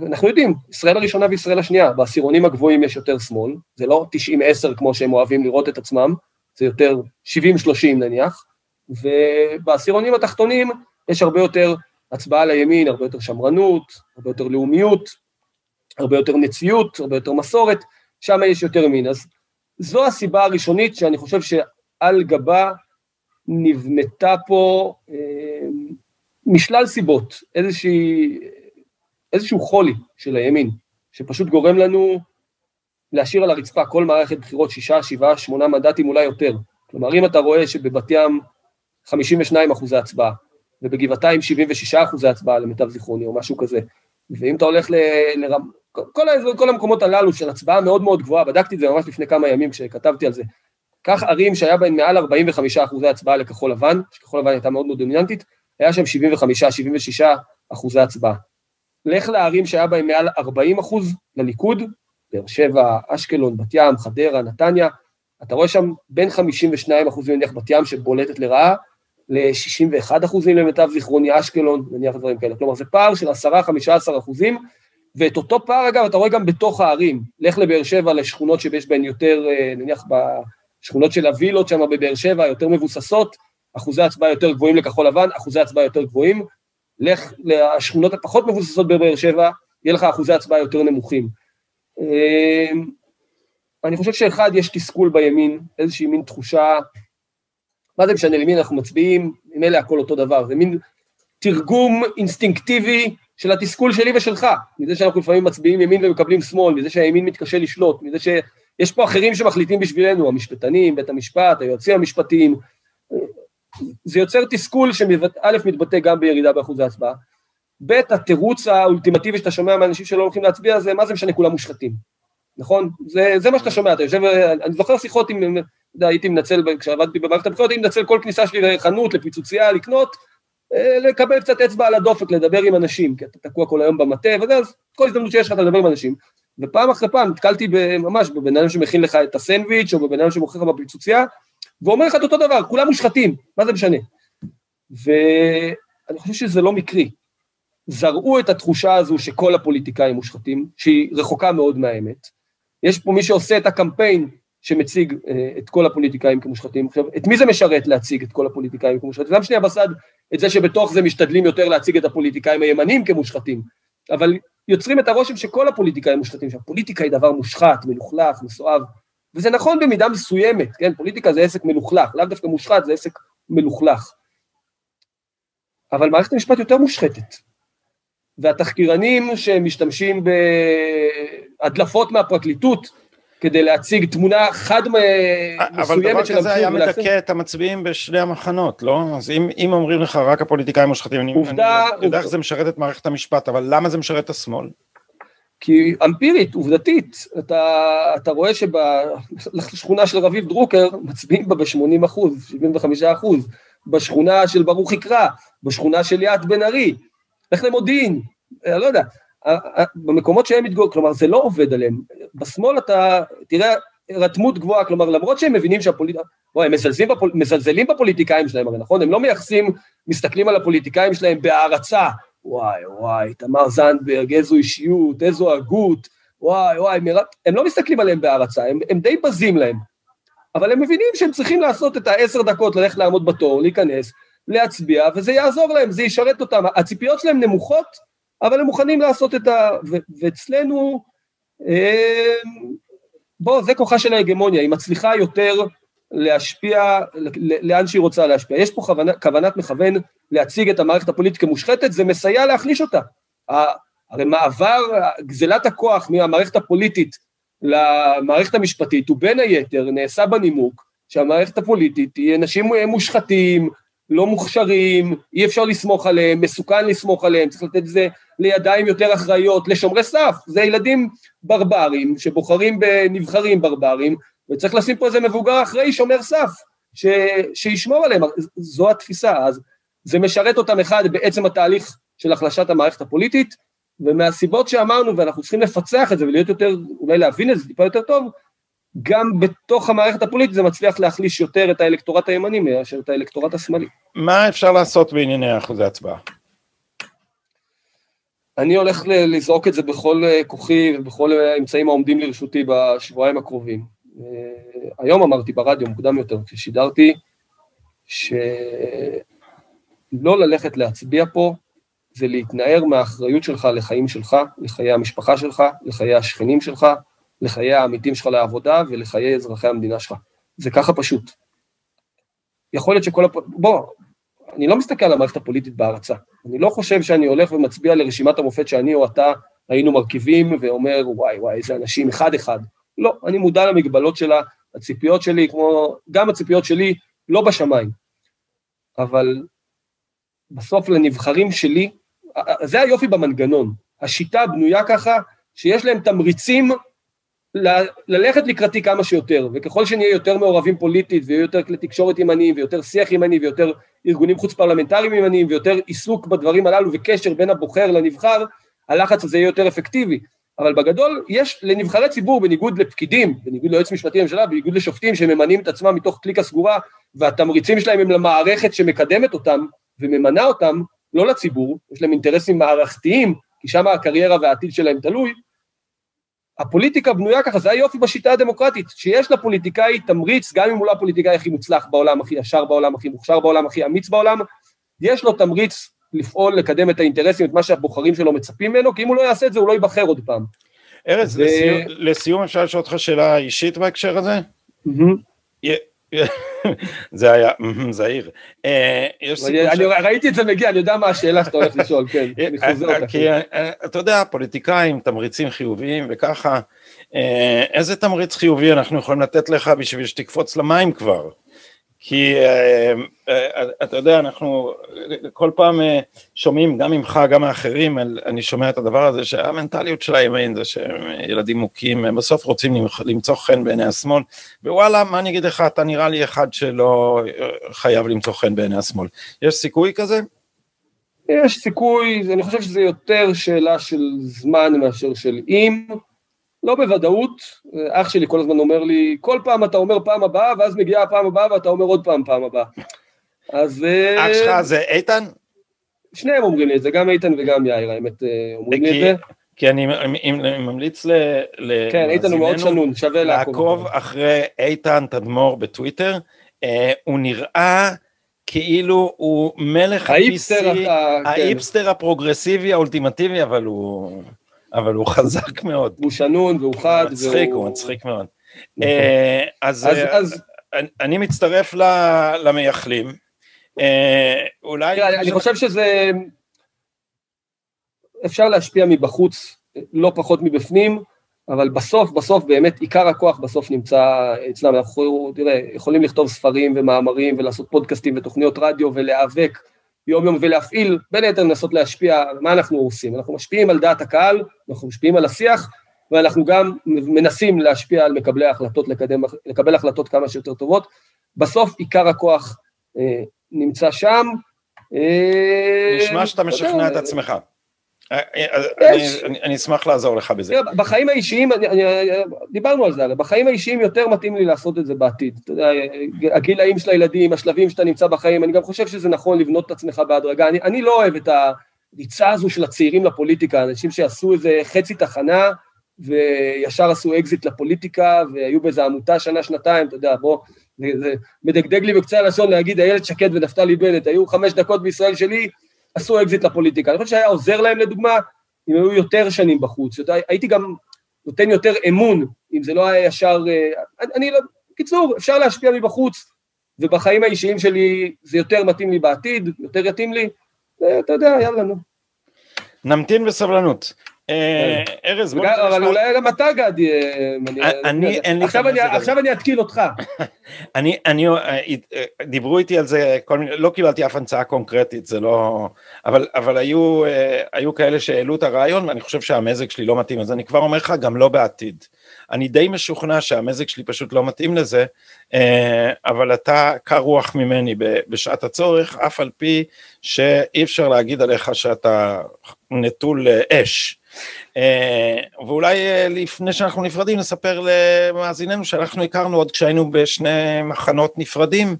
ואנחנו יודעים, ישראל הראשונה וישראל השנייה, בעשירונים הגבוהים יש יותר שמאל, זה לא 90-10 כמו שהם אוהבים לראות את עצמם, זה יותר 70-30 נניח, ובעשירונים התחתונים יש הרבה יותר הצבעה לימין, הרבה יותר שמרנות, הרבה יותר לאומיות, הרבה יותר נציות, הרבה יותר מסורת, שם יש יותר ימין. אז זו הסיבה הראשונית שאני חושב שעל גבה נבנתה פה אה, משלל סיבות, איזושהי, איזשהו חולי של הימין, שפשוט גורם לנו להשאיר על הרצפה כל מערכת בחירות שישה, שבעה, שמונה מנדטים, אולי יותר. כלומר, אם אתה רואה שבבת ים 52 אחוזי הצבעה, ובגבעתיים 76 אחוזי הצבעה למיטב זיכרוני, או משהו כזה, ואם אתה הולך ל... לרמ... כל, האזור, כל המקומות הללו של הצבעה מאוד מאוד גבוהה, בדקתי את זה ממש לפני כמה ימים כשכתבתי על זה, קח ערים שהיה בהן מעל 45 אחוזי הצבעה לכחול לבן, שכחול לבן הייתה מאוד מאוד דומיננטית, היה שם 75-76 אחוזי הצבעה. לך לערים שהיה בהן מעל 40 אחוז לליכוד, באר שבע, אשקלון, בת ים, חדרה, נתניה, אתה רואה שם בין 52 אחוזים נניח בת ים שבולטת לרעה, ל-61 אחוזים למיטב זיכרוני אשקלון, נניח דברים כאלה. כלומר, זה פער של 10-15 אחוזים, ואת אותו פער, אגב, אתה רואה גם בתוך הערים. לך לבאר שבע, לשכונות שיש בהן יותר, אה, נניח בשכונות של הווילות שם בבאר שבע, יותר מבוססות, אחוזי הצבעה יותר גבוהים לכחול לבן, אחוזי הצבעה יותר גבוהים. לך לשכונות הפחות מבוססות בבאר שבע, יהיה לך אחוזי הצבעה יותר נמוכים. אה, אני חושב שאחד, יש תסכול בימין, איזושהי מין תחושה, מה זה משנה למי אנחנו מצביעים, אלה הכל אותו דבר, זה מין תרגום אינסטינקטיבי של התסכול שלי ושלך, מזה שאנחנו לפעמים מצביעים ימין ומקבלים שמאל, מזה שהימין מתקשה לשלוט, מזה שיש פה אחרים שמחליטים בשבילנו, המשפטנים, בית המשפט, היועצים המשפטיים, זה יוצר תסכול שא' מתבטא גם בירידה באחוזי ההצבעה, ב' התירוץ האולטימטיבי שאתה שומע מאנשים שלא הולכים להצביע זה מה זה משנה כולם מושחתים, נכון? זה, זה מה שאתה שומע, אתה יושב, אני זוכר שיחות עם, יודע, הייתי מנצל, כשעבדתי במערכת הבחירות, הייתי מנצל כל כניסה שלי לחנות, לפיצוצייה, לקנות, אה, לקבל קצת אצבע על הדופק, לדבר עם אנשים, כי אתה תקוע כל היום במטה, וזה, אז כל הזדמנות שיש לך אתה לדבר עם אנשים. ופעם אחרי פעם נתקלתי ממש בבן אדם שמכין לך את הסנדוויץ', או בבן אדם שמוכר לך בפיצוצייה, ואומר לך את אותו דבר, כולם מושחתים, מה זה משנה? ואני חושב שזה לא מקרי. זרעו את התחושה הזו שכל הפוליטיקאים מושחתים, שהיא רחוקה מאוד מהאמת. יש פה מי שעושה את הקמפיין שמציג אה, את כל הפוליטיקאים כמושחתים. עכשיו, את מי זה משרת להציג את כל הפוליטיקאים כמושחתים? גם שנייה בצד את זה שבתוך זה משתדלים יותר להציג את הפוליטיקאים הימנים כמושחתים, אבל יוצרים את הרושם שכל הפוליטיקאים מושחתים, שהפוליטיקה היא דבר מושחת, מלוכלך, מסואב, וזה נכון במידה מסוימת, כן? פוליטיקה זה עסק מלוכלך, לאו דווקא מושחת, זה עסק מלוכלך. אבל מערכת המשפט יותר מושחתת. והתחקירנים שמשתמשים בהדלפות מהפרקליטות כדי להציג תמונה חד מסוימת של המחיר. אבל דבר כזה היה מדכא את המצביעים בשני המחנות, לא? אז אם, אם אומרים לך רק הפוליטיקאים מושחתים, עובדה, אני יודע איך זה משרת את מערכת המשפט, אבל למה זה משרת את השמאל? כי אמפירית, עובדתית, אתה, אתה רואה שבשכונה של רביב דרוקר מצביעים בה ב-80 אחוז, 75 אחוז, בשכונה של ברוך יקרא, בשכונה של ליאת בן ארי, לך למודיעין, אני לא יודע, במקומות שהם מתגוררים, כלומר זה לא עובד עליהם, בשמאל אתה תראה רתמות גבוהה, כלומר למרות שהם מבינים שהפוליטיקה, בואי, הם מזלזלים, בפול, מזלזלים בפוליטיקאים שלהם הרי נכון? הם לא מייחסים, מסתכלים על הפוליטיקאים שלהם בהערצה, וואי וואי, תמר זנדברג, איזו אישיות, איזו הגות, וואי וואי, מר... הם לא מסתכלים עליהם בהערצה, הם, הם די בזים להם, אבל הם מבינים שהם צריכים לעשות את העשר דקות, ללכת לעמוד בתור, להיכנס, להצביע, וזה יעזור להם, זה ישרת אותם. הציפיות שלהם נמוכות, אבל הם מוכנים לעשות את ה... ו- ואצלנו, אה, בוא, זה כוחה של ההגמוניה, היא מצליחה יותר להשפיע לאן שהיא רוצה להשפיע. יש פה כוונה, כוונת מכוון להציג את המערכת הפוליטית כמושחתת, זה מסייע להחליש אותה. הרי מעבר, גזלת הכוח מהמערכת הפוליטית למערכת המשפטית הוא בין היתר נעשה בנימוק שהמערכת הפוליטית היא אנשים מושחתים, לא מוכשרים, אי אפשר לסמוך עליהם, מסוכן לסמוך עליהם, צריך לתת את זה לידיים יותר אחראיות, לשומרי סף, זה ילדים ברברים שבוחרים בנבחרים ברברים, וצריך לשים פה איזה מבוגר אחראי שומר סף, ש, שישמור עליהם, זו התפיסה, אז זה משרת אותם אחד בעצם התהליך של החלשת המערכת הפוליטית, ומהסיבות שאמרנו, ואנחנו צריכים לפצח את זה ולהיות יותר, אולי להבין את זה טיפה יותר טוב, גם בתוך המערכת הפוליטית זה מצליח להחליש יותר את האלקטורט הימני מאשר את האלקטורט השמאלי. מה אפשר לעשות בענייני אחוזי הצבעה? אני הולך לזרוק את זה בכל אה, כוחי ובכל האמצעים העומדים לרשותי בשבועיים הקרובים. אה, היום אמרתי ברדיו מוקדם יותר, כששידרתי, שלא ללכת להצביע פה זה להתנער מהאחריות שלך לחיים שלך, לחיי המשפחה שלך, לחיי השכנים שלך, לחיי העמיתים שלך לעבודה ולחיי אזרחי המדינה שלך. זה ככה פשוט. יכול להיות שכל הפ... בוא, אני לא מסתכל על המערכת הפוליטית בהרצה. אני לא חושב שאני הולך ומצביע לרשימת המופת שאני או אתה היינו מרכיבים ואומר, וואי וואי, איזה אנשים, אחד אחד. לא, אני מודע למגבלות שלה, הציפיות שלי, כמו, גם הציפיות שלי, לא בשמיים. אבל בסוף לנבחרים שלי, זה היופי במנגנון. השיטה בנויה ככה, שיש להם תמריצים ללכת לקראתי כמה שיותר, וככל שנהיה יותר מעורבים פוליטית, ויהיו יותר כלי תקשורת ימניים, ויותר שיח ימני, ויותר ארגונים חוץ פרלמנטריים ימניים, ויותר עיסוק בדברים הללו, וקשר בין הבוחר לנבחר, הלחץ הזה יהיה יותר אפקטיבי. אבל בגדול, יש לנבחרי ציבור, בניגוד לפקידים, בניגוד ליועץ משפטי לממשלה, בניגוד לשופטים שממנים את עצמם מתוך קליקה סגורה, והתמריצים שלהם הם למערכת שמקדמת אותם וממנה אותם, לא לציבור, יש להם אינטרסים מערכתיים, כי שם הקריירה והעתיד שלהם תלוי, הפוליטיקה בנויה ככה, זה היופי בשיטה הדמוקרטית, שיש לפוליטיקאי תמריץ, גם אם הוא לא הפוליטיקאי הכי מוצלח בעולם, הכי ישר בעולם, הכי מוכשר בעולם, הכי אמיץ בעולם, יש לו תמריץ לפעול, לקדם את האינטרסים, את מה שהבוחרים שלו מצפים ממנו, כי אם הוא לא יעשה את זה, הוא לא ייבחר עוד פעם. ארז, ו... לסיום, לסיום אפשר לשאול אותך שאלה אישית בהקשר הזה? Mm-hmm. זה היה זהיר. אה, אני ראיתי את זה מגיע, אני יודע מה השאלה שאתה הולך לשאול, כן, אני חוזר אותה. כי אה, אתה יודע, פוליטיקאים, תמריצים חיוביים וככה, אה, איזה תמריץ חיובי אנחנו יכולים לתת לך בשביל שתקפוץ למים כבר? כי אה, אה, אתה יודע, אנחנו כל פעם אה, שומעים, גם ממך, גם מאחרים, אני שומע את הדבר הזה שהמנטליות של הימין זה שהם ילדים מוכים, הם בסוף רוצים למצוא חן בעיני השמאל, ווואלה, מה אני אגיד לך, אתה נראה לי אחד שלא חייב למצוא חן בעיני השמאל. יש סיכוי כזה? יש סיכוי, אני חושב שזה יותר שאלה של זמן מאשר של אם. לא בוודאות, אח שלי כל הזמן אומר לי, כל פעם אתה אומר פעם הבאה, ואז מגיעה הפעם הבאה ואתה אומר עוד פעם פעם הבאה. אז... אה, אח שלך זה איתן? שניהם אומרים לי את זה, גם איתן וגם יאיר, האמת, אה, אומרים לי את זה. כי אני ממליץ ל... כן, איתן הוא מאוד שנון, שווה לעקוב. אחרי איתן תדמור בטוויטר, אה, הוא נראה... כאילו הוא מלך ה-PC, כן. האיפסטר הפרוגרסיבי האולטימטיבי, אבל הוא... אבל הוא חזק מאוד. הוא שנון והוא חד. הוא מצחיק, הוא מצחיק מאוד. נכון. אה, אז אני מצטרף למייחלים. אה, אולי... אני חושב שזה... אפשר להשפיע מבחוץ לא פחות מבפנים, אבל בסוף, בסוף באמת עיקר הכוח בסוף נמצא אצלם. אנחנו תראה, יכולים לכתוב ספרים ומאמרים ולעשות פודקאסטים ותוכניות רדיו ולהיאבק יום יום ולהפעיל, בין היתר לנסות להשפיע, מה אנחנו עושים? אנחנו משפיעים על דעת הקהל, אנחנו משפיעים על השיח, ואנחנו גם מנסים להשפיע על מקבלי ההחלטות, לקדם, לקבל החלטות כמה שיותר טובות. בסוף עיקר הכוח אה, נמצא שם. אה, נשמע שאתה משכנע את עצמך. אה, אה, אני אשמח לעזור לך בזה. בחיים האישיים, דיברנו על זה, בחיים האישיים יותר מתאים לי לעשות את זה בעתיד. אתה יודע, הגילאים של הילדים, השלבים שאתה נמצא בחיים, אני גם חושב שזה נכון לבנות את עצמך בהדרגה. אני לא אוהב את הריצה הזו של הצעירים לפוליטיקה, אנשים שעשו איזה חצי תחנה, וישר עשו אקזיט לפוליטיקה, והיו באיזה עמותה שנה, שנתיים, אתה יודע, בוא, זה מדגדג לי בקצה הלשון להגיד, איילת שקד ונפתלי בנט, היו חמש דקות בישראל שלי, עשו אקזיט לפוליטיקה. אני חושב שהיה עוזר להם לדוגמה, אם היו יותר שנים בחוץ. יותר, הייתי גם נותן יותר אמון, אם זה לא היה ישר... אה, אני, לא... בקיצור, אפשר להשפיע מבחוץ, ובחיים האישיים שלי זה יותר מתאים לי בעתיד, יותר יתאים לי, ואתה יודע, יאללה, נו. נמתין בסבלנות. אה, ארז, בוא נתחיל אבל אולי גם אתה גדי. אה, אני, אין לי... עכשיו אני אתקיל אותך. אני, אני, אה, דיברו איתי על זה, לא קיבלתי אף המצאה קונקרטית, זה לא... אבל, אבל היו, היו כאלה שהעלו את הרעיון, ואני חושב שהמזג שלי לא מתאים, אז אני כבר אומר לך, גם לא בעתיד. אני די משוכנע שהמזג שלי פשוט לא מתאים לזה, אבל אתה קר רוח ממני בשעת הצורך, אף על פי שאי אפשר להגיד עליך שאתה נטול אש. אה, ואולי אה, לפני שאנחנו נפרדים נספר למאזיננו שאנחנו הכרנו עוד כשהיינו בשני מחנות נפרדים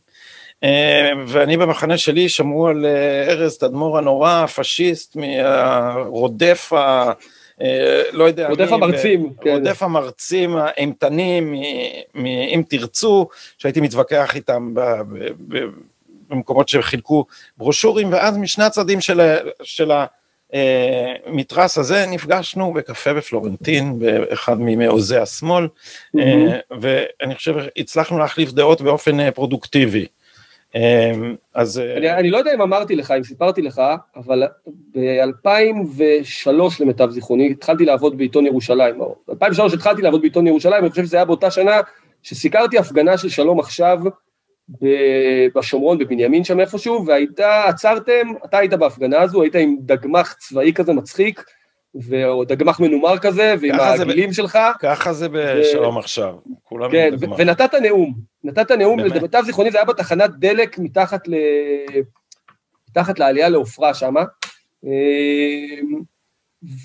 אה, ואני במחנה שלי שמעו על ארז תדמור הנורא, הפשיסט, מהרודף ה... לא יודע, רודף המרצים, כן. רודף המרצים האימתנים, אם תרצו, שהייתי מתווכח איתם במקומות שחילקו ברושורים, ואז משני הצדדים של, של המתרס הזה נפגשנו בקפה בפלורנטין, באחד ממעוזי השמאל, mm-hmm. ואני חושב הצלחנו להחליף דעות באופן אה, פרודוקטיבי. אז... אני, אני לא יודע אם אמרתי לך, אם סיפרתי לך, אבל ב-2003 למיטב זיכרוני, התחלתי לעבוד בעיתון ירושלים. ב-2003 התחלתי לעבוד בעיתון ירושלים, אני חושב שזה היה באותה שנה שסיקרתי הפגנה של שלום עכשיו בשומרון, בבנימין שם איפשהו, והייתה, עצרתם, אתה היית בהפגנה הזו, היית עם דגמח צבאי כזה מצחיק, או דגמח מנומר כזה, ועם העגילים שלך. ככה זה בשלום ו... עכשיו, כולם כן, עם דגמח. ונתת נאום, נתת נאום, למיטב זיכרוני זה היה בתחנת דלק מתחת, ל... מתחת לעלייה לעופרה שמה. אמ,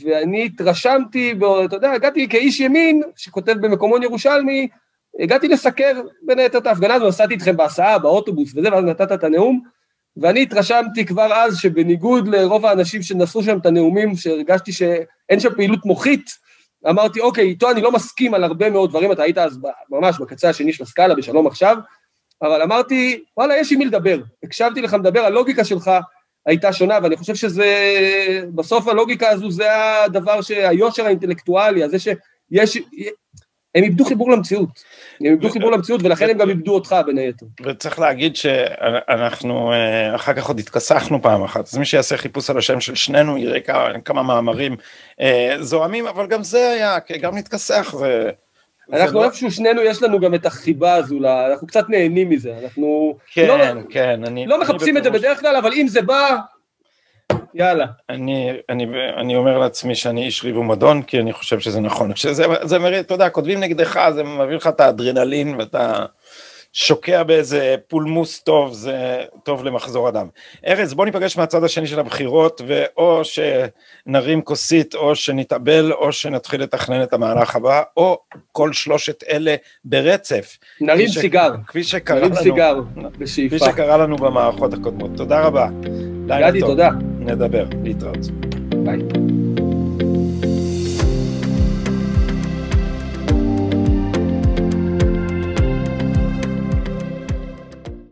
ואני התרשמתי, אתה יודע, הגעתי כאיש ימין שכותב במקומון ירושלמי, הגעתי לסקר בין היתר את ההפגנה הזו, נסעתי איתכם בהסעה, באוטובוס וזה, ואז נתת את הנאום, ואני התרשמתי כבר אז שבניגוד לרוב האנשים שנשאו שם את הנאומים, שהרגשתי שאין שם פעילות מוחית, אמרתי, אוקיי, איתו אני לא מסכים על הרבה מאוד דברים, אתה היית אז ממש בקצה השני של הסקאלה, בשלום עכשיו, אבל אמרתי, וואלה, יש עם מי לדבר. הקשבתי לך מדבר, הלוגיקה שלך הייתה שונה, ואני חושב שזה, בסוף הלוגיקה הזו זה הדבר שהיושר האינטלקטואלי, הזה שיש, הם איבדו חיבור למציאות, הם איבדו חיבור למציאות ולכן הם גם איבדו אותך בין היתר. וצריך להגיד שאנחנו אה, אחר כך עוד התכסחנו פעם אחת, אז מי שיעשה חיפוש על השם של שנינו יראה כמה מאמרים אה, זוהמים, אבל גם זה היה, גם להתכסח זה... אנחנו לא- איפשהו שנינו יש לנו גם את החיבה הזו, אנחנו קצת נהנים מזה, אנחנו כן, לא, כן, אני... לא מחפשים את זה בדרך כלל, אבל אם זה בא, יאללה. אני, אני, אני אומר לעצמי שאני איש ריב ומדון, כי אני חושב שזה נכון. כשזה, זה מראה, אתה יודע, כותבים נגדך, זה מביא לך את האדרנלין ואתה שוקע באיזה פולמוס טוב, זה טוב למחזור אדם. ארז, בוא ניפגש מהצד השני של הבחירות, ואו שנרים כוסית, או שנתאבל, או שנתחיל לתכנן את המהלך הבא, או כל שלושת אלה ברצף. נרים סיגר. כפי שקרה לנו, סיגר, בשאיפה. כפי שקרה לנו במערכות הקודמות. תודה רבה. גדי, תודה. נדבר, להתראות. ביי.